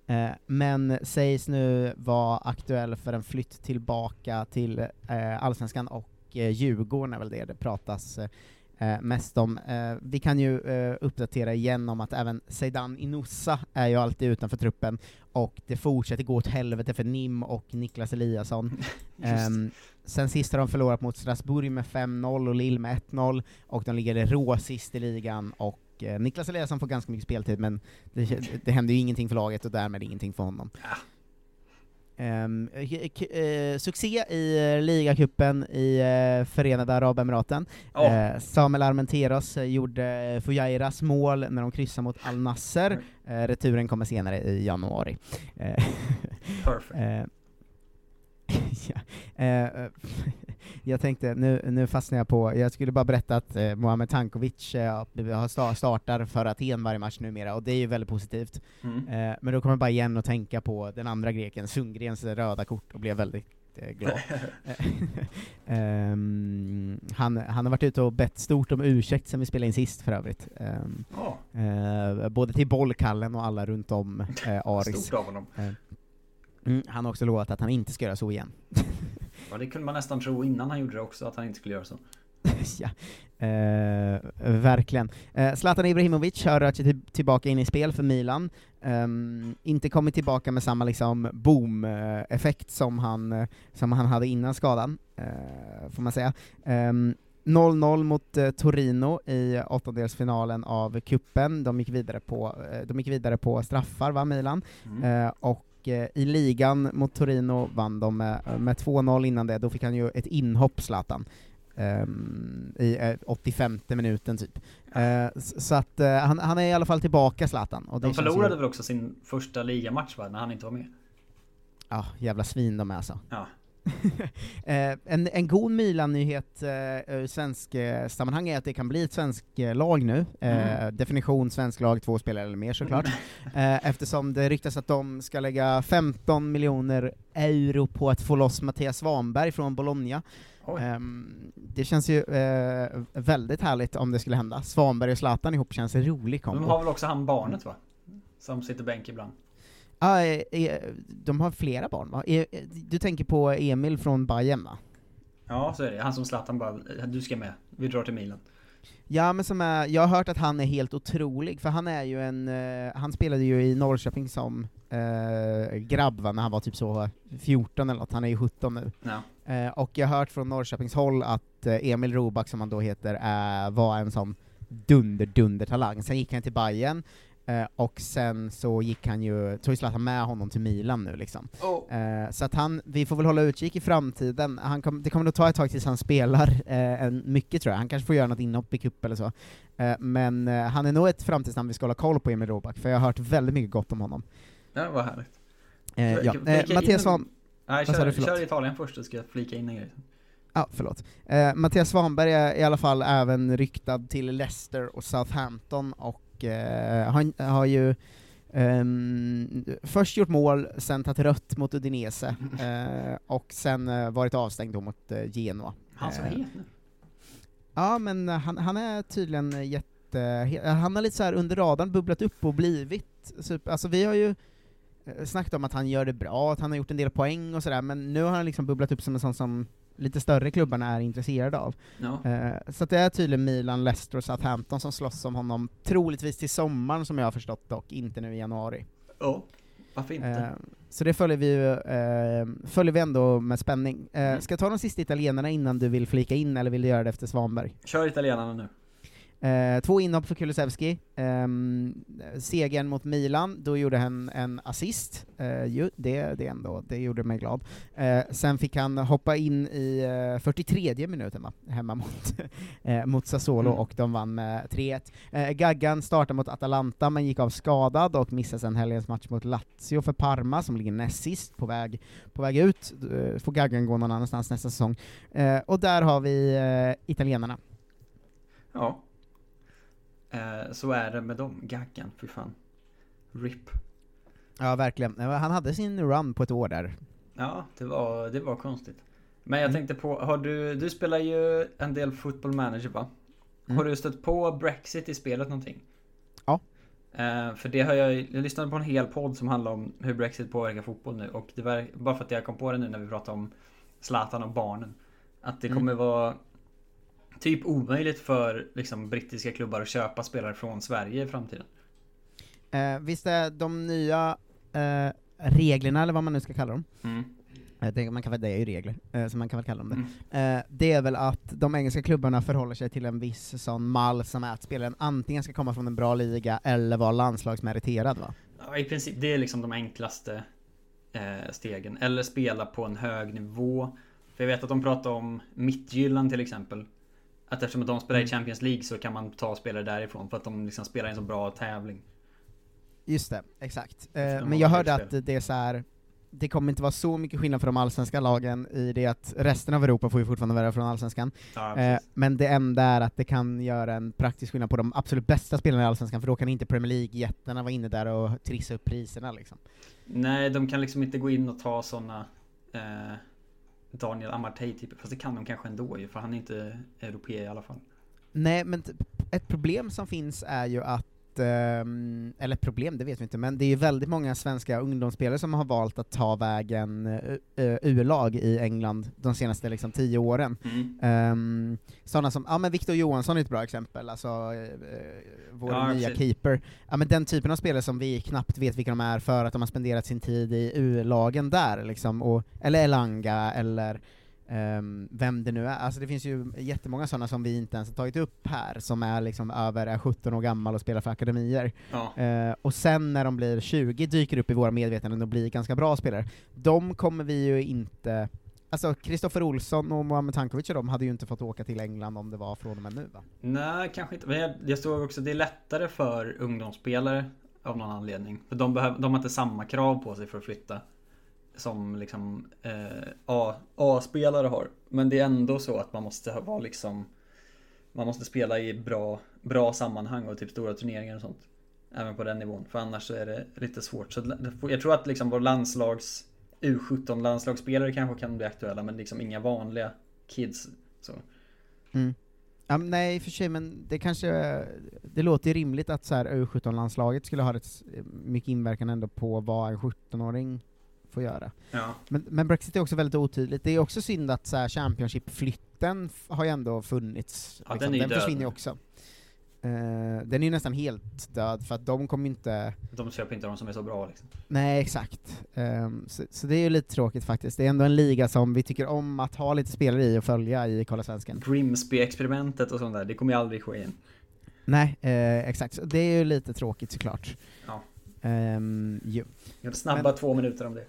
Eh, men sägs nu vara aktuell för en flytt tillbaka till eh, Allsvenskan och eh, Djurgården är väl det det pratas eh, eh, mest om. Eh, vi kan ju eh, uppdatera igen om att även Zeidan Inoussa är ju alltid utanför truppen, och det fortsätter gå åt helvete för Nim och Niklas Eliasson. Ehm, sen sist har de förlorat mot Strasbourg med 5-0 och Lille med 1-0, och de ligger rå sist i ligan, och eh, Niklas Eliasson får ganska mycket speltid, men det, det händer ju ingenting för laget och därmed ingenting för honom. Ehm, k- eh, succé i uh, ligacupen i uh, Förenade Arabemiraten. Ja. Eh, Samuel Armenteros eh, gjorde Fujairas mål när de kryssade mot Al Nasser. Eh, returen kommer senare i januari. Eh, Perfect. eh, ja, jag tänkte, nu, nu fastnar jag på, jag skulle bara berätta att eh, Mohamed Tankovic eh, startar för Aten varje match numera, och det är ju väldigt positivt. Mm. Eh, men då kommer jag bara igen att tänka på den andra greken, Sundgrens röda kort, och blev väldigt eh, glad. Ehm, han, han har varit ute och bett stort om ursäkt sen vi spelade in sist för övrigt. Ehm, Ja. eh, både till bollkallen och alla runt om eh, Aris. Stort av honom. Eh, mm, han har också lovat att han inte ska göra så igen. Ja, det kunde man nästan tro innan han gjorde det också, att han inte skulle göra så. ja, eh, verkligen. Eh, Zlatan Ibrahimovic har rört sig till, tillbaka in i spel för Milan. Ehm, inte kommit tillbaka med samma liksom boom-effekt som han, eh, som han hade innan skadan, eh, får man säga. Ehm, 0-0 mot eh, Torino i åttondelsfinalen av kuppen. De gick vidare på, eh, de gick vidare på straffar, va, Milan? Mm. Eh, och eh, i ligan mot Torino vann de med, med 2-0 innan det, då fick han ju ett inhopp, Zlatan. ehm, I eh, 85 minuten typ. S- så att eh, han, han är i alla fall tillbaka, Zlatan. Och De förlorade ju- väl också sin första ligamatch va, när han inte var med? Ja, jävla svin de är alltså. Ja. Eh, en, en god Milan-nyhet eh, ur svensk eh, sammanhang är att det kan bli ett svenskt eh, lag nu. Eh, Mm. Definition svensk lag, två spelare eller mer såklart. eh, eftersom det ryktas att de ska lägga 15 miljoner euro på att få loss Mattias Svanberg från Bologna. Ehm, det känns ju väldigt härligt om det skulle hända. Svanberg och Zlatan ihop känns en rolig kombo. De har väl också han barnet va? Som sitter bänk ibland? Ah, de har flera barn va? Eh, Du tänker på Emil från Bayern va? Ja, så är det. Han som Zlatan bara, du ska med. Vi drar till Milan. Ja men som är, jag har hört att han är helt otrolig, för han är ju en, han spelade ju i Norrköping som eh, grabb va, när han var typ så 14 eller något, han är ju 17 nu. Ja. Eh, och jag har hört från Norrköpings håll att Emil Roback, som han då heter, var en sån dunder-dunder-talang. Sen gick han till Bayern eh, och sen så gick han ju, tog ju Zlatan med honom till Milan nu liksom. Oh. Eh, så att han, vi får väl hålla utkik i framtiden, han kom, det kommer nog ta ett tag tills han spelar eh, en, mycket tror jag, han kanske får göra något inhopp i cup eller så. Eh, men eh, han är nog ett framtidsnamn vi ska hålla koll på, Emil Roback, för jag har hört väldigt mycket gott om honom. Ja, vad härligt. Eh, ja. Eh, Mattias Svan... Nej, kör, kör Italien först, så ska jag flika in en grej. Ja, förlåt. Eh, Mattias Svanberg är i alla fall även ryktad till Leicester och Southampton, och eh, han har ju ehm, först gjort mål, sen tagit rött mot Udinese, eh, och sen eh, varit avstängd mot eh, Genoa. Han som är het nu. Ja, men han, han är tydligen jätte... Han har lite så här under radarn bubblat upp och blivit super, Alltså vi har ju snackat om att han gör det bra, att han har gjort en del poäng och sådär, men nu har han liksom bubblat upp som en sån som lite större klubbarna är intresserade av. Ja. Eh, så det är tydligen Milan, Leicester och Southampton som slåss om honom, troligtvis till sommaren som jag har förstått dock, inte nu i januari. Ja, varför inte? Eh, så det följer vi, eh, följer vi ändå med spänning. Eh, Mm. Ska jag ta de sista italienarna innan du vill flika in, eller vill du göra det efter Svanberg? Kör italienarna nu. Eh, två inhopp för Kulusevski. Ehm, segern mot Milan, då gjorde han en assist. Eh, ju, det, det, ändå, det gjorde mig glad. Eh, sen fick han hoppa in i eh, 43 minuten va? hemma mot, eh, mot Sassuolo, Mm. och de vann med 3-1. Eh, Gaggan startade mot Atalanta, men gick av skadad och missade sen helgens match mot Lazio för Parma, som ligger näst sist, på väg, på väg ut. Eh, får Gaggan gå någon annanstans nästa säsong. Eh, och där har vi eh, italienarna. Ja. Eh, så är det med dem. Gaggan, fy fan. RIP. Ja, verkligen. Eh, Han hade sin run på ett år där. Ja, det var, det var konstigt. Men jag Mm. tänkte på, har du, du spelar ju en del football manager va? Mm. Har du stött på Brexit i spelet någonting? Ja. Eh, för det har jag, jag lyssnade på en hel podd som handlar om hur Brexit påverkar fotboll nu och det var bara för att jag kom på det nu när vi pratade om Zlatan och barnen. Att det Mm. kommer vara typ omöjligt för liksom, brittiska klubbar att köpa spelare från Sverige i framtiden. Eh, visst är de nya eh, reglerna, eller vad man nu ska kalla dem, Mm. jag tänker, man kan väl, det är ju regler, eh, så man kan väl kalla dem det. Eh, det är väl att de engelska klubbarna förhåller sig till en viss sån mall som är att spelaren antingen ska komma från en bra liga eller vara landslagsmeriterad va? Ja, i princip, det är liksom de enklaste eh, stegen. Eller spela på en hög nivå. För jag vet att de pratar om Mittjylland till exempel. Att eftersom de spelar i Mm. Champions League så kan man ta spelare därifrån för att de liksom spelar en så bra tävling. Just det, exakt. Eh, men jag hörde att det är så här. det kommer inte vara så mycket skillnad för de allsvenska lagen i det att resten av Europa får ju fortfarande vara från allsvenskan. Ja, eh, men det enda är att det kan göra en praktisk skillnad på de absolut bästa spelarna i allsvenskan, för då kan inte Premier League-jättarna vara inne där och trissa upp priserna liksom. Nej, de kan liksom inte gå in och ta såna eh, Daniel Amartey typ. Fast det kan de kanske ändå ju, för han är inte europé i alla fall. Nej, men ett problem som finns är ju att ehm, eller ett problem, det vet vi inte, men det är ju väldigt många svenska ungdomsspelare som har valt att ta vägen uh, U-lag i England de senaste liksom, tio åren. Mm. Um, sådana som, ja men Victor Johansson är ett bra exempel, alltså eh, vår Ja, nya precis. keeper. Ja men den typen av spelare som vi knappt vet vilka de är för att de har spenderat sin tid i U-lagen där liksom, och, eller Elanga, eller ehm, vem det nu är. Alltså det finns ju jättemånga sådana som vi inte ens har tagit upp här, som är liksom över, är 17 år gammal och spelar för akademier. Ja. Eh, och sen när de blir 20 dyker upp i våra medvetanden och blir ganska bra spelare. De kommer vi ju inte Alltså Kristoffer Olsson och Mohamed Tankovic och de hade ju inte fått åka till England om det var från och med nu va? Nej, kanske inte. Men jag, jag såg också det är lättare för ungdomsspelare av någon anledning. För de, behöver, de har inte samma krav på sig för att flytta. Som liksom eh, A-spelare har. Men det är ändå så att man måste vara liksom Man måste spela i bra, bra sammanhang och typ stora turneringar och sånt. Även på den nivån. För annars så är det lite svårt. Så jag tror att liksom vår landslags U17 landslagsspelare kanske kan bli aktuella men liksom inga vanliga kids. Så. Mm. Ja, nej, i och för sig, men det kanske, det låter ju rimligt att så U17-landslaget skulle ha rätt mycket inverkan ändå på vad en 17-åring får göra. Ja. Men, men Brexit är också väldigt otydligt. Det är också synd att så här, Championship-flytten har ju ändå funnits. Ja, liksom. den den försvinner ju också. Eh, den är ju nästan helt död, för att de kommer inte... De köper inte de som är så bra liksom. Nej, exakt. Ehm, så, så det är ju lite tråkigt faktiskt. Det är ändå en liga som vi tycker om att ha lite spelare i och följa i Kolla Svensken. Grimsby-experimentet och sånt där, det kommer ju aldrig ske igen. Nej, eh, exakt. Så det är ju lite tråkigt såklart. Ja. Um, jo. Gör snabba Men- två minuter om det.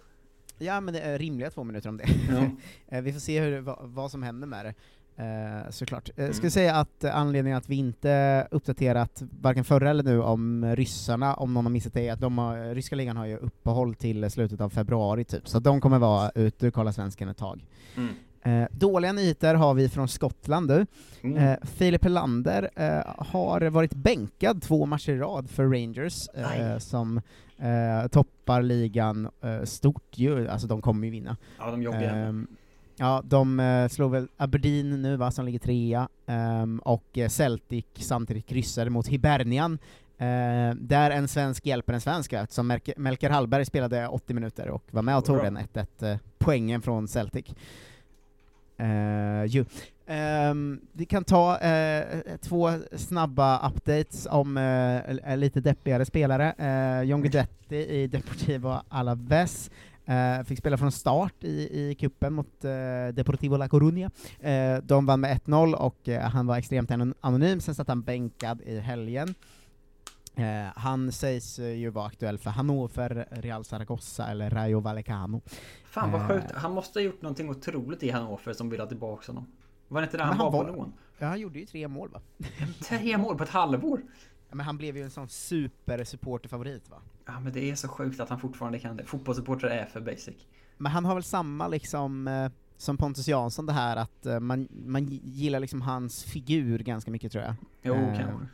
Ja, men det är rimliga två minuter om det. Ja. Eh, vi får se hur, vad, vad som händer med det. Eh, såklart. Jag Mm. skulle säga att eh, anledningen att vi inte uppdaterat varken förra eller nu om ryssarna, om någon har missat det, är att de har, ryska ligan har ju uppehåll till slutet av februari typ, så de kommer vara ute ur Kolla Svensken ett tag. Mm. Eh, dåliga nyheter har vi från Skottland nu. Mm. Eh, Filip Helander eh, har varit bänkad två matcher i rad för Rangers, eh, som eh, toppar ligan eh, stort ju, alltså de kommer ju vinna. Ja, de jobbar. Ehm, Ja, de slår väl Aberdeen nu va, som ligger trea, ehm, och Celtic samtidigt kryssade mot Hibernian, eh, där en svensk hjälper en svensk, som Melker, Hallberg spelade 80 minuter och var med och tog den 1-1 eh, poängen från Celtic. Uh, ju. Um, vi kan ta uh, två snabba updates om uh, lite deppigare spelare. Uh, John Guidetti i Deportivo Alaves Uh, fick spela från start i, i kuppen mot uh, Deportivo La Coruña. Uh, de vann med 1-0 och han var extremt anonym, sen satt han bänkad i helgen. Eh, han sägs eh, ju vara aktuell för Hannover, Real Zaragoza eller Rayo Vallecano. Fan vad Eh, sjukt, han måste ha gjort någonting otroligt i Hannover som vill ha tillbaka honom. Var det inte där Men han, han var var- på lån? Ja, han gjorde ju tre mål va? Tre mål på ett halvår! Ja, men han blev ju en sån super-supporterfavorit va? Ja men det är så sjukt att han fortfarande kan det. Fotbollssupportrar är för basic. Men han har väl samma liksom eh, som Pontus Jansson det här att eh, man, man gillar liksom hans figur ganska mycket tror jag. Jo, Eh, kanske.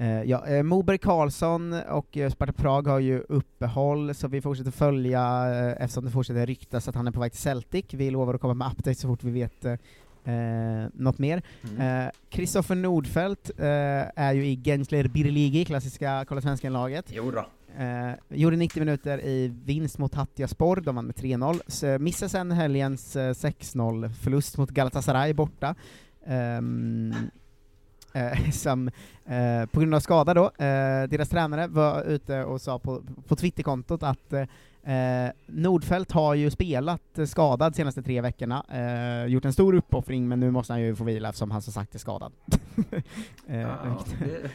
Eh, ja, eh, Moberg Karlsson och eh, Sparta Prag har ju uppehåll, så vi fortsätter följa eh, eftersom det fortsätter ryktas att han är på väg till Celtic. Vi lovar att komma med updates så fort vi vet eh, eh, något mer. Mm. Eh, Kristoffer Nordfeldt eh, är ju i Gensler Birligi, klassiska Kolla Svensken-laget. Eh, gjorde 90 minuter i vinst mot Hattiaspor, de vann med 3-0. Så missade sen helgens eh, 6-0 förlust mot Galatasaray borta. Ehm, eh, som eh, på grund av skada då, eh, deras tränare var ute och sa på, på Twitterkontot att eh, Nordfeldt har ju spelat eh, skadad senaste tre veckorna, eh, gjort en stor uppoffring men nu måste han ju få vila eftersom han som sagt är skadad. eh, Ja, det,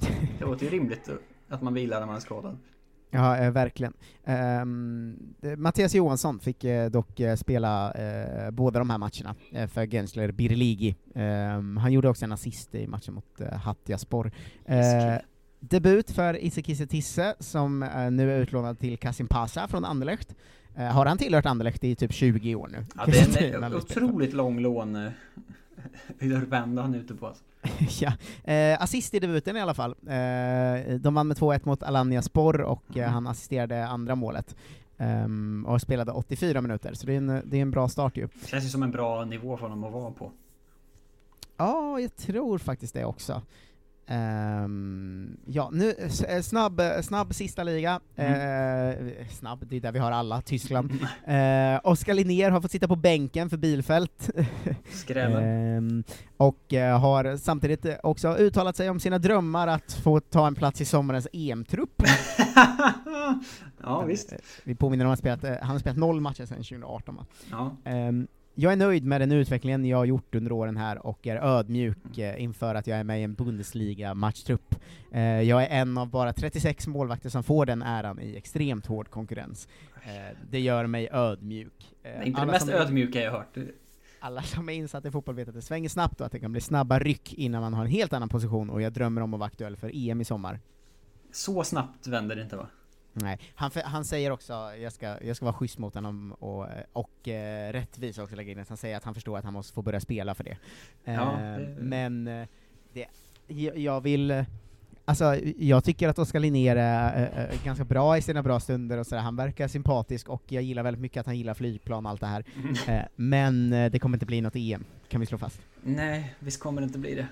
det låter ju rimligt att man vilar när man är skadad. Ja, eh, verkligen. Eh, Mattias Johansson fick eh, dock eh, spela eh, båda de här matcherna eh, för Gensler Birligi. Ehm, han gjorde också en assist i matchen mot eh, Hattiaspor. Debut för Isse Kisse Tisse, som nu är utlånad till Kasim Pasha från Anderlecht. Har han tillhört Anderlecht i typ 20 år nu? Ja, det är en otroligt lång lån eh, vända han ute på alltså. ja. Eh, assist i debuten i alla fall. Eh, de vann med 2-1 mot Alanya Spor och eh, han assisterade andra målet. Ehm, och spelade 84 minuter, så det är en, det är en bra start ju. Känns ju som en bra nivå för honom att vara på. Ja, jag tror faktiskt det också. Ehm, ja, nu, eh, snabb, eh, snabb sista liga. Eh, snabb, det är där vi har alla, Tyskland. Eh, Oskar Linnér har fått sitta på bänken för Bilfält. Skräven. Ehm, och har samtidigt också uttalat sig om sina drömmar att få ta en plats i sommarens EM-trupp. ja, visst. Vi påminner om att han, spelat, han har spelat noll matcher sedan 2018 va? Ja. Ehm, jag är nöjd med den utvecklingen jag har gjort under åren här och är ödmjuk eh, inför att jag är med i en Bundesliga-matchtrupp. Eh, jag är en av bara 36 målvakter som får den äran i extremt hård konkurrens. Eh, det gör mig ödmjuk. Eh, inte det mest ödmjuka jag har hört. alla som är insatta i fotboll vet att det svänger snabbt och att det kan bli snabba ryck innan man har en helt annan position och jag drömmer om att vara aktuell för EM i sommar. Så snabbt vänder det inte va? Nej, han, han säger också, jag ska, jag ska vara schysst mot honom och, och eh, rättvis också lägga in det, han säger att han förstår att han måste få börja spela för det. Ja, Eh, det- Men eh, det, jag, vill, alltså jag tycker att Oskar Linnér är eh, ganska bra i sina bra stunder och sådär, han verkar sympatisk och jag gillar väldigt mycket att han gillar flygplan och allt det här. Eh, men det kommer inte bli något EM. kan vi slå fast. Nej, visst kommer det inte bli det.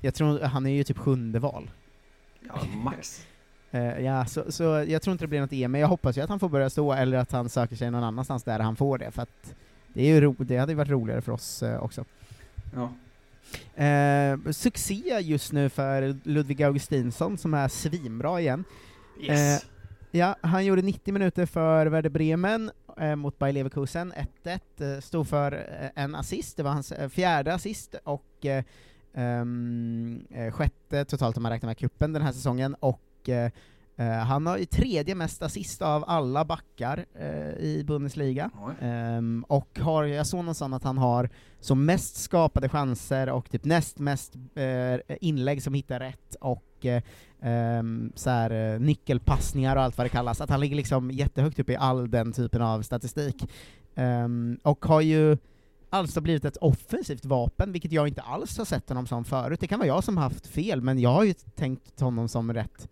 Jag tror, han är ju typ sjunde val. Ja, max. Eh, ja, så, så jag tror inte det blir något EM, men jag hoppas ju att han får börja stå, eller att han söker sig någon annanstans där han får det, för att det, är ju ro, det hade ju varit roligare för oss eh, också. Ja. Eh, succé just nu för Ludvig Augustinsson som är svinbra igen. Yes. Ja, han gjorde 90 minuter för Werder Bremen mot Bayer Leverkusen, 1-1, eh, stod för en assist, det var hans fjärde assist och eh, sjätte totalt om man räknar med kuppen den här säsongen, och eh, eh, han har ju tredje mest assist av alla backar eh, i Bundesliga, Ehm, och har, jag såg någonstans att han har som mest skapade chanser och typ näst mest eh, inlägg som hittar rätt, och ehm, så här, eh, nyckelpassningar och allt vad det kallas, att han ligger liksom jättehögt upp i all den typen av statistik. Ehm, och har ju alltså blivit ett offensivt vapen, vilket jag inte alls har sett honom som förut. Det kan vara jag som haft fel, men jag har ju tänkt honom som rätt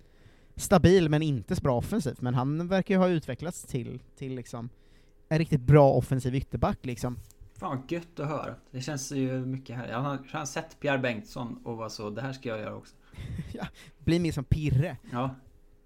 stabil, men inte så bra offensivt. Men han verkar ju ha utvecklats till, till liksom en riktigt bra offensiv ytterback liksom. Fan gött att höra. Det känns ju mycket här. Jag har, jag har sett Pierre Bengtsson och var så, det här ska jag göra också. ja, blir mer som Pirre. Ja.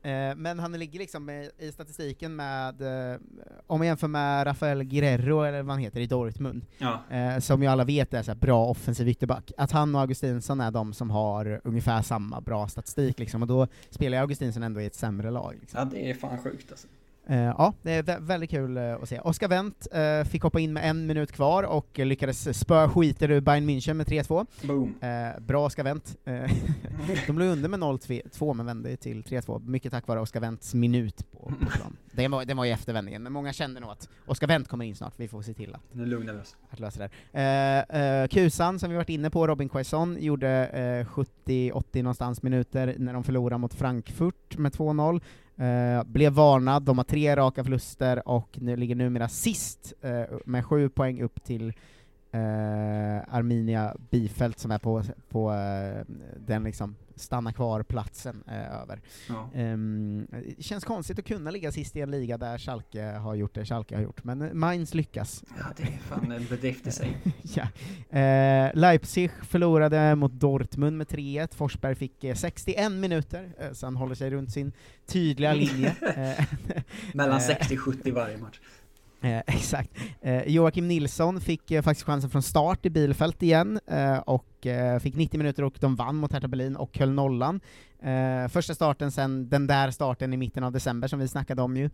Eh, men han ligger liksom i, statistiken med, eh, om man jämför med Rafael Guerrero, eller vad han heter, i Dortmund, Ja. eh, som ju alla vet är så bra offensiv ytterback, att han och Augustinsson är de som har ungefär samma bra statistik liksom, och då spelar Augustinsson ändå i ett sämre lag. Liksom. Ja, det är fan sjukt alltså. Eh, ja, det är vä- väldigt kul eh, att se. Oskar Wendt eh, fick hoppa in med en minut kvar och lyckades spöa skiten ur Bayern München med 3-2. Boom. Eh, bra Oskar Wendt. De låg under med 0-2 men vände till 3-2, mycket tack vare Oskar Wendts minut på, på plan. Det var, det var ju eftervändningen, men många kände nog att Oskar Wendt kommer in snart, vi får se till att Nu lugnar vi oss. att lösa det här. Kusan, som vi varit inne på, Robin Quaison, gjorde eh, 70-80 någonstans minuter när de förlorade mot Frankfurt med 2-0. Eh, blev varnad, de har tre raka förluster och nu ligger numera sist eh, med sju poäng upp till eh, Arminia Bifält som är på, på eh, den liksom stanna kvar-platsen eh, över. Ja. Ehm, det känns konstigt att kunna ligga sist i en liga där Schalke har gjort det Schalke har gjort, men Mainz lyckas. Ja, det är fan en bedrift i sig. ja. eh, Leipzig förlorade mot Dortmund med 3-1, Forsberg fick eh, 61 minuter, eh, så han håller sig runt sin tydliga linje. Mellan eh, 60-70 varje match. Eh, exakt. Eh, Joakim Nilsson fick eh, faktiskt chansen från start i Bielefeld igen, eh, och eh, fick 90 minuter och de vann mot Hertha Berlin och höll nollan. Eh, första starten sen den där starten i mitten av december som vi snackade om ju.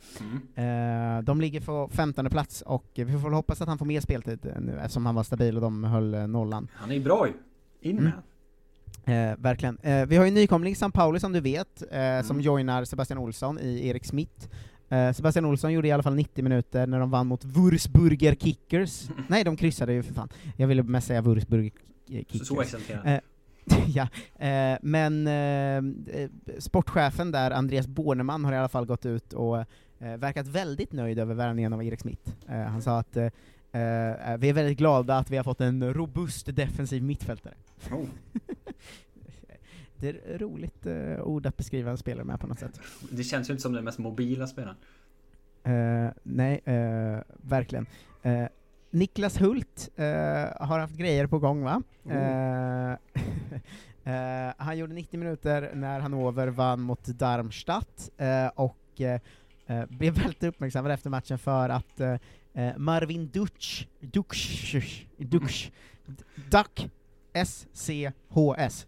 Eh, de ligger på 15 plats och vi får väl hoppas att han får mer speltid nu eftersom han var stabil och de höll nollan. Han är bra ju. In med Mm. Eh, verkligen. Eh, vi har ju en nykomling i San Pauli som du vet, eh, som joinar Sebastian Olsson i Erik Smith. Eh, Sebastian Olsson gjorde i alla fall 90 minuter när de vann mot Wurzburger Kickers. Nej, de kryssade ju för fan. Jag ville mest säga Wurzburger Kickers. Så accenterande. Eh, ja, eh, men eh, sportchefen där, Andreas Borneman, har i alla fall gått ut och eh, verkat väldigt nöjd över värvningen av Erik Smith. Han sa att vi är väldigt glada att vi har fått en robust defensiv mittfältare. Oh. Det är roligt eh, ord att beskriva en spelare med på något sätt. Det känns ju inte som den mest mobila spelaren. Eh, nej, eh, verkligen. Eh, Niklas Hult eh, har haft grejer på gång va? Eh, eh, han gjorde 90 minuter när Hannover vann mot Darmstadt, eh, och eh, eh, blev väldigt uppmärksammad efter matchen för att eh, eh, Marvin Dutsch, Dutsch, Dutsch, Duck, S-C-H-S,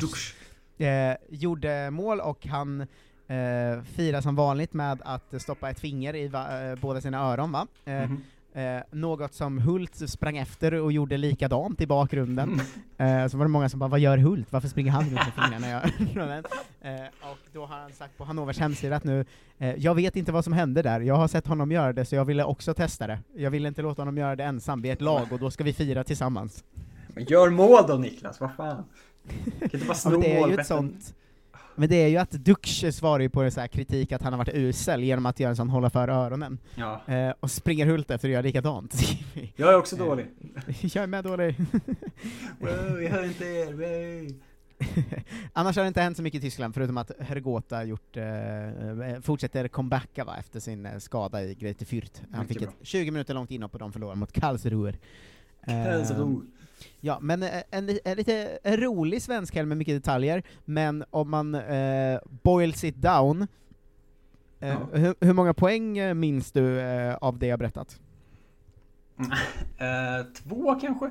Ducks, eh, gjorde mål och han eh, firar som vanligt med att stoppa ett finger i va, eh, båda sina öron va? Eh, Mhm. eh, något som Hult sprang efter och gjorde likadant i bakgrunden. eh, så var det många som bara, vad gör Hult? Varför springer han runt med fingrarna i öronen? Eh, och då har han sagt på Hannovers hemsida att nu, jag vet inte vad som hände där, jag har sett honom göra det så jag ville också testa det. Jag ville inte låta honom göra det ensam, vi är ett lag och då ska vi fira tillsammans. Men gör mål då Niklas, vad fan? Kan inte bara Ja, sno men det är ju ett sånt men det är ju att Dux svarar ju på det så här kritik att han har varit usel genom att göra en sån hålla för öronen. Ja. Eh, och springer Hult efter och gör likadant. Jag är också dålig. jag är med dålig. Wow, jag hör inte er, wow. Annars har det inte hänt så mycket i Tyskland, förutom att Hergota gjort, eh, fortsätter comebacka va, efter sin eh, skada i Greite Fürth. Han fick bra. ett 20 minuter långt inhopp och de förlorade mot Karlsruhe. Eh, Karlsruhe. Ja, men eh, en, en lite en rolig svensk helg med mycket detaljer, men om man eh, boils it down, eh, Ja. hur, hur många poäng eh, minns du eh, av det jag berättat? Eh, två kanske?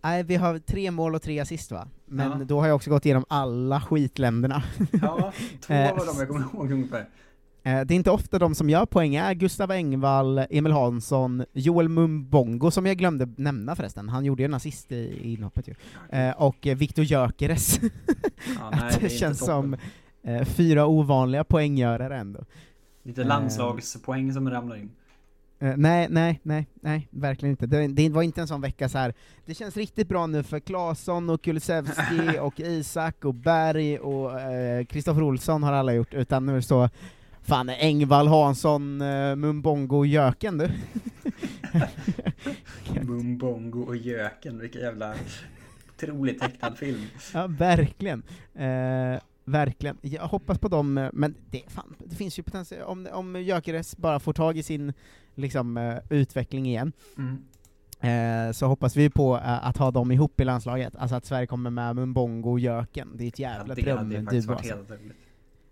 Nej, vi har tre mål och tre assist va? Men Ja. då har jag också gått igenom alla skitländerna. Ja, två var de jag kommer ihåg ungefär. Eh, Det är inte ofta de som gör poäng är Gustav Engvall, Emil Hansson, Joel Mumbongo, som jag glömde nämna förresten, han gjorde ju en assist i, inhoppet ju, eh, och Viktor Gyökeres. Ja, nej, det känns som eh, fyra ovanliga poänggörare ändå. Lite landslagspoäng som ramlar in. Nej, nej, nej, nej, verkligen inte. Det, det var inte en sån vecka så här. det känns riktigt bra nu för Claesson och Kulusevski och Isak och Berg och Kristoffer Olsson har alla gjort, utan nu så Fan, Engvall, Hansson, eh, Mumbongo och Jöken du. Mumbongo och Jöken, vilken jävla otroligt tecknad film. Ja, verkligen. Eh, verkligen. Jag hoppas på dem, eh, men det, fan, det finns ju potential, om, om Gyökeres bara får tag i sin liksom, eh, utveckling igen, Mm. eh, så hoppas vi på att ha dem ihop i landslaget, alltså att Sverige kommer med Mumbongo och Jöken, det är ett jävla ju drömduo alltså.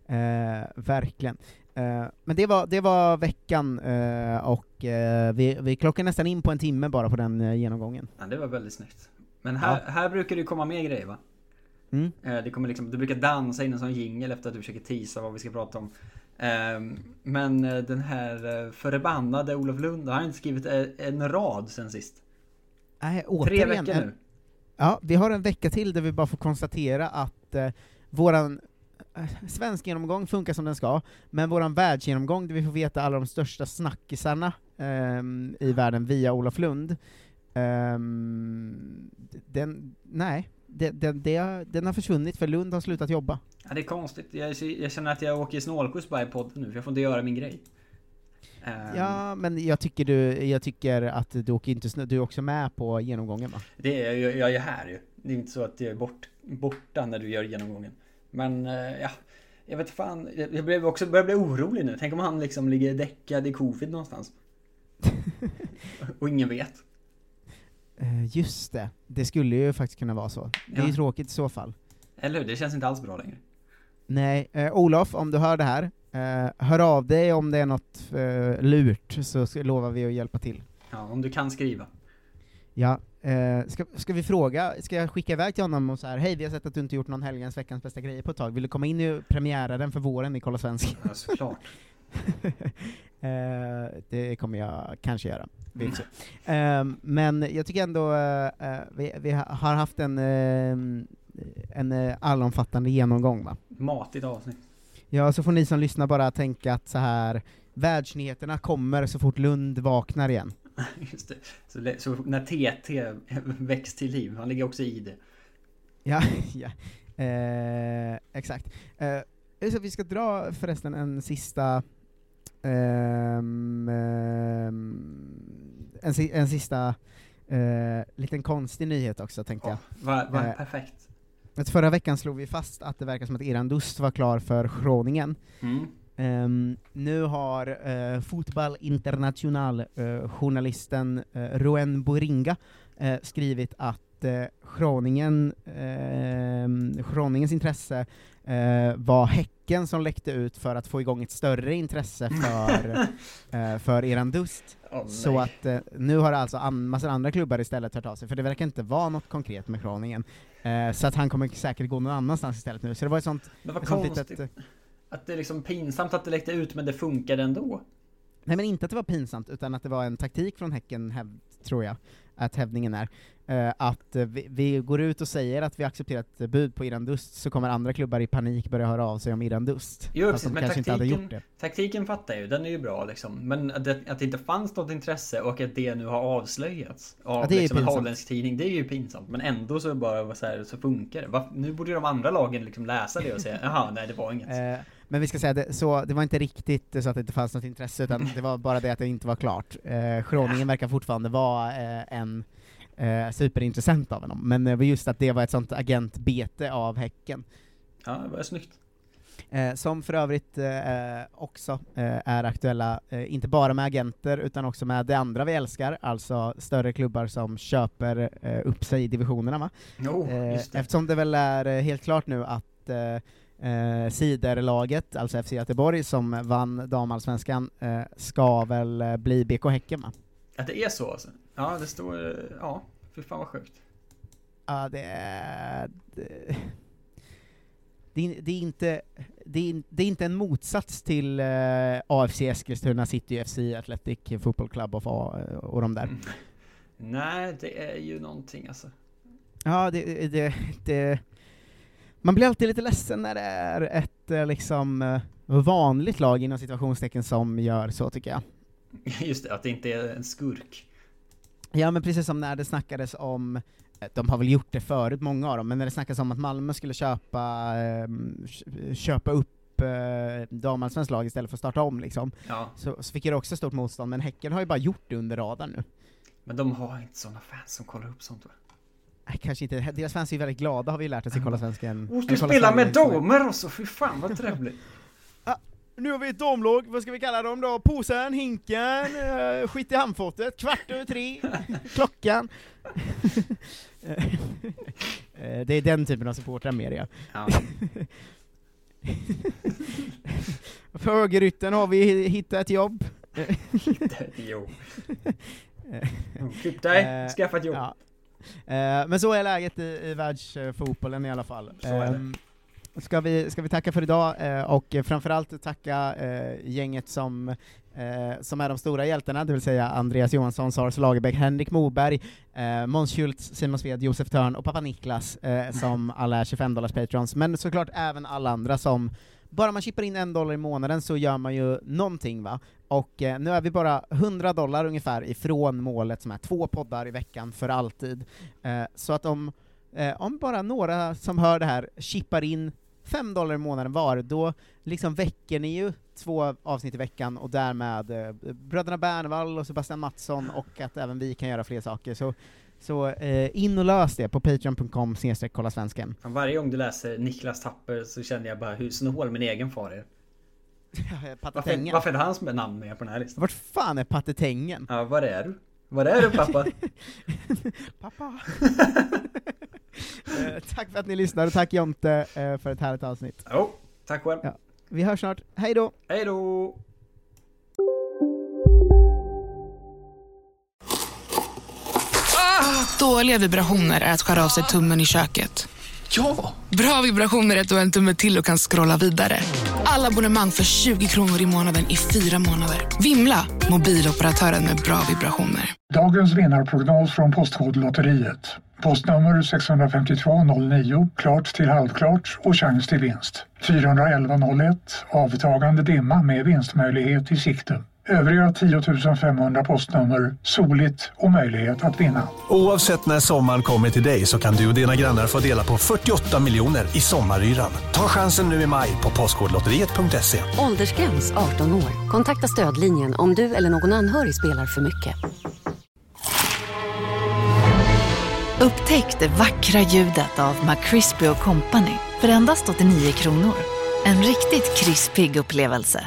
Eh, verkligen. Eh, men det var, det var veckan, eh, och eh, vi, vi klockar nästan in på en timme bara på den eh, genomgången. Ja, det var väldigt snyggt. Men här, här brukar det ju komma mer grejer va? Mm. Eh, Det kommer liksom, du brukar dansa in en sån jingel efter att du försöker teasa vad vi ska prata om. Ehm, Men den här förbannade Olof Lund, har han inte skrivit en rad sen sist? Nej, Tre återigen, veckor en- nu. Ja, vi har en vecka till där vi bara får konstatera att våran svensk genomgång funkar som den ska, men våran världsgenomgång där vi får veta alla de största snackisarna ehm, i världen via Olof Lund, ehm, den, nej, den, den, den har försvunnit för Lund har slutat jobba. Ja, det är konstigt. Jag, jag känner att jag åker snålskjuts bara i podden nu, för jag får inte göra min grej. Ehm, Ja, men jag tycker, du, jag tycker att du åker inte snö, du är också med på genomgången va? Det är jag, jag är här ju. Det är inte så att jag är bort, borta när du gör genomgången. Men eh, ja, jag vet fan. Jag blev också, börjar bli orolig nu. Tänk om han liksom ligger däckad i covid någonstans. Och ingen vet. Eh, just det, det skulle ju faktiskt kunna vara så. Det är ju tråkigt i så fall. Eller hur? Det känns inte alls bra längre. Nej, eh, Olof, om du hör det här, eh, hör av dig om det är något eh, lurt, så lovar vi att hjälpa till. Ja, om du kan skriva. Ja, eh, ska, ska vi fråga, ska jag skicka iväg till honom och så här, hej vi har sett att du inte gjort någon helgens veckans bästa grejer på ett tag, vill du komma in och premiära den för våren i Kolla Svensk? Ja, såklart. eh, det kommer jag kanske göra, se. Eh, men jag tycker ändå, eh, eh, vi, vi ha- har haft en, en allomfattande genomgång va? Matigt avsnitt. Ja, så får ni som lyssnar bara tänka att så här världsnyheterna kommer så fort Lund vaknar igen. Just det. Så, så när TT väcks till liv, han ligger också i det. Ja, ja. Eh, exakt. Eh, så vi ska dra förresten en sista ehm, en, si- en sista eh, liten konstig nyhet också tänkte jag. Vad va, Eh, perfekt. att förra veckan slog vi fast att det verkar som att Iran Dust var klar för Groningen. Mm. Ehm, nu har uh, Fotboll International, eh, journalisten uh, Roen Boringa, eh, skrivit att uh, Groningen, ehm, intresse eh, var Häcken som läckte ut för att få igång ett större intresse för, eh, för Iran Dust. Åh, så att eh, nu har alltså an- massor andra klubbar istället hört av sig, för det verkar inte vara något konkret med Groningen. Eh, så att han kommer säkert gå någon annanstans istället nu. Så det var ett sånt, Men vad ett sånt litet, Att det är liksom pinsamt att det läckte ut, men det funkade ändå. Nej men inte att det var pinsamt, utan att det var en taktik från Häcken, häv, tror jag, att hävdningen är. Eh, att eh, vi, vi går ut och säger att vi accepterar ett bud på Iran Dust, så kommer andra klubbar i panik börja höra av sig om Iran Dust. Jo precis, men taktiken, taktiken fattar jag ju, den är ju bra liksom. Men att det, att det inte fanns något intresse och att det nu har avslöjats av Ja, det är ju liksom en holländsk tidning, det är ju pinsamt. Men ändå så bara så, här, så funkar det. Va? Nu borde ju de andra lagen liksom läsa det och säga jaha, nej det var inget. Eh, men vi ska säga, det, så, det var inte riktigt så att det inte fanns något intresse, utan det var bara det att det inte var klart. Eh, Groningen verkar fortfarande vara eh, en eh, superintressent av honom, men det var just att det var ett sånt agentbete av Häcken. Ja, det var snyggt. Eh, som för övrigt eh, också eh, är aktuella, eh, inte bara med agenter, utan också med det andra vi älskar, alltså större klubbar som köper eh, upp sig i divisionerna va? Jo, Eh, just det. eftersom det väl är eh, helt klart nu att eh, eh, Siderlaget, alltså FC Göteborg, som vann damallsvenskan, eh, ska väl eh, bli BK Häcken va? Att det är så alltså? Ja, det står... eh, Ja, fy fan vad sjukt. Ja, det är... Det, det, är- det är inte... Det är, det är inte en motsats till eh, AFC Eskilstuna, City FC, Athletic Football Club och, och, och de där. Nej, det är ju någonting alltså. Ja, det, det, det... Man blir alltid lite ledsen när det är ett eh, liksom eh, vanligt lag inom situationstecken som gör så, tycker jag. Just det, att det inte är en skurk. Ja men precis som när det snackades om, eh, de har väl gjort det förut, många av dem, men när det snackades om att Malmö skulle köpa, eh, kö- köpa upp damallsvenskt lag istället för att starta om liksom, Ja. så, så fick det också stort motstånd, men Häcken har ju bara gjort det under radarn nu. Men de har inte såna fans som kollar upp sånt va? Nej, kanske inte, deras fans är ju väldigt glada har vi lärt oss i Kolla Svensken. Och eller ska Kolla spela Sverige med damer också, fy fan vad trevligt. Nu har vi ett damlag, vad ska vi kalla dem då? Påsen, hinken, uh, skit i handfatet, kvart över tre, klockan. Eh, det är den typen av supportrar mer ja. Ja. För högerytten har vi hittat ett jobb. jo. Klipp dig, Eh, skaffa ett jobb. ja. Eh, men så är läget i, i världsfotbollen i alla fall. Ehm, Ska vi, ska vi tacka för idag, eh, och framförallt tacka eh, gänget som, som är de stora hjältarna, det vill säga Andreas Johansson, Sars Lagerbäck, Henrik Moberg, eh, Måns Schultz, Simon Sved, Josef Törn och pappa Niklas, som alla är 25 dollars patrons, men såklart även alla andra som bara man chippar in en dollar i månaden så gör man ju någonting va? Och eh, nu är vi bara 100 dollar ungefär ifrån målet som är två poddar i veckan för alltid. Eh, så att om, eh, om bara några som hör det här chippar in 5 dollar i månaden var, då liksom väcker ni ju två avsnitt i veckan och därmed eh, bröderna Bernvall och Sebastian Mattsson och att även vi kan göra fler saker. Så, så eh, in och lös det på patreon.com snedstreck kolla svensken. Varje gång du läser Niklas Tapper så känner jag bara hur snål min egen far är. Varför, Pattetängen. varför är hans namn med på den här listan? Vart fan är pattetängen? Ja, var är du? Var är du pappa? Pappa! eh, tack för att ni lyssnar och tack Jonte eh, för ett härligt avsnitt. Jo, tack själv. Ja. Vi hörs snart, hej då! Hej då! Dåliga vibrationer är att skära av sig tummen i köket. Ja! Bra vibrationer är att du har en tumme till och kan scrolla vidare. Alla abonnemang för 20 kronor i månaden i fyra månader. Vimla! Mobiloperatören med bra vibrationer. Dagens vinnarprognos från Postkodlotteriet. Postnummer 65209, klart till halvklart och chans till vinst. 41101, avtagande dimma med vinstmöjlighet i sikte. Övriga 10 500 postnummer, soligt och möjlighet att vinna. Oavsett när sommaren kommer till dig så kan du och dina grannar få dela på 48 miljoner i sommaryran. Ta chansen nu i maj på Postkodlotteriet.se. Åldersgräns 18 år. Kontakta stödlinjen om du eller någon anhörig spelar för mycket. Upptäck det vackra ljudet av McCrispy Company för endast 89 kronor. En riktigt krispig upplevelse.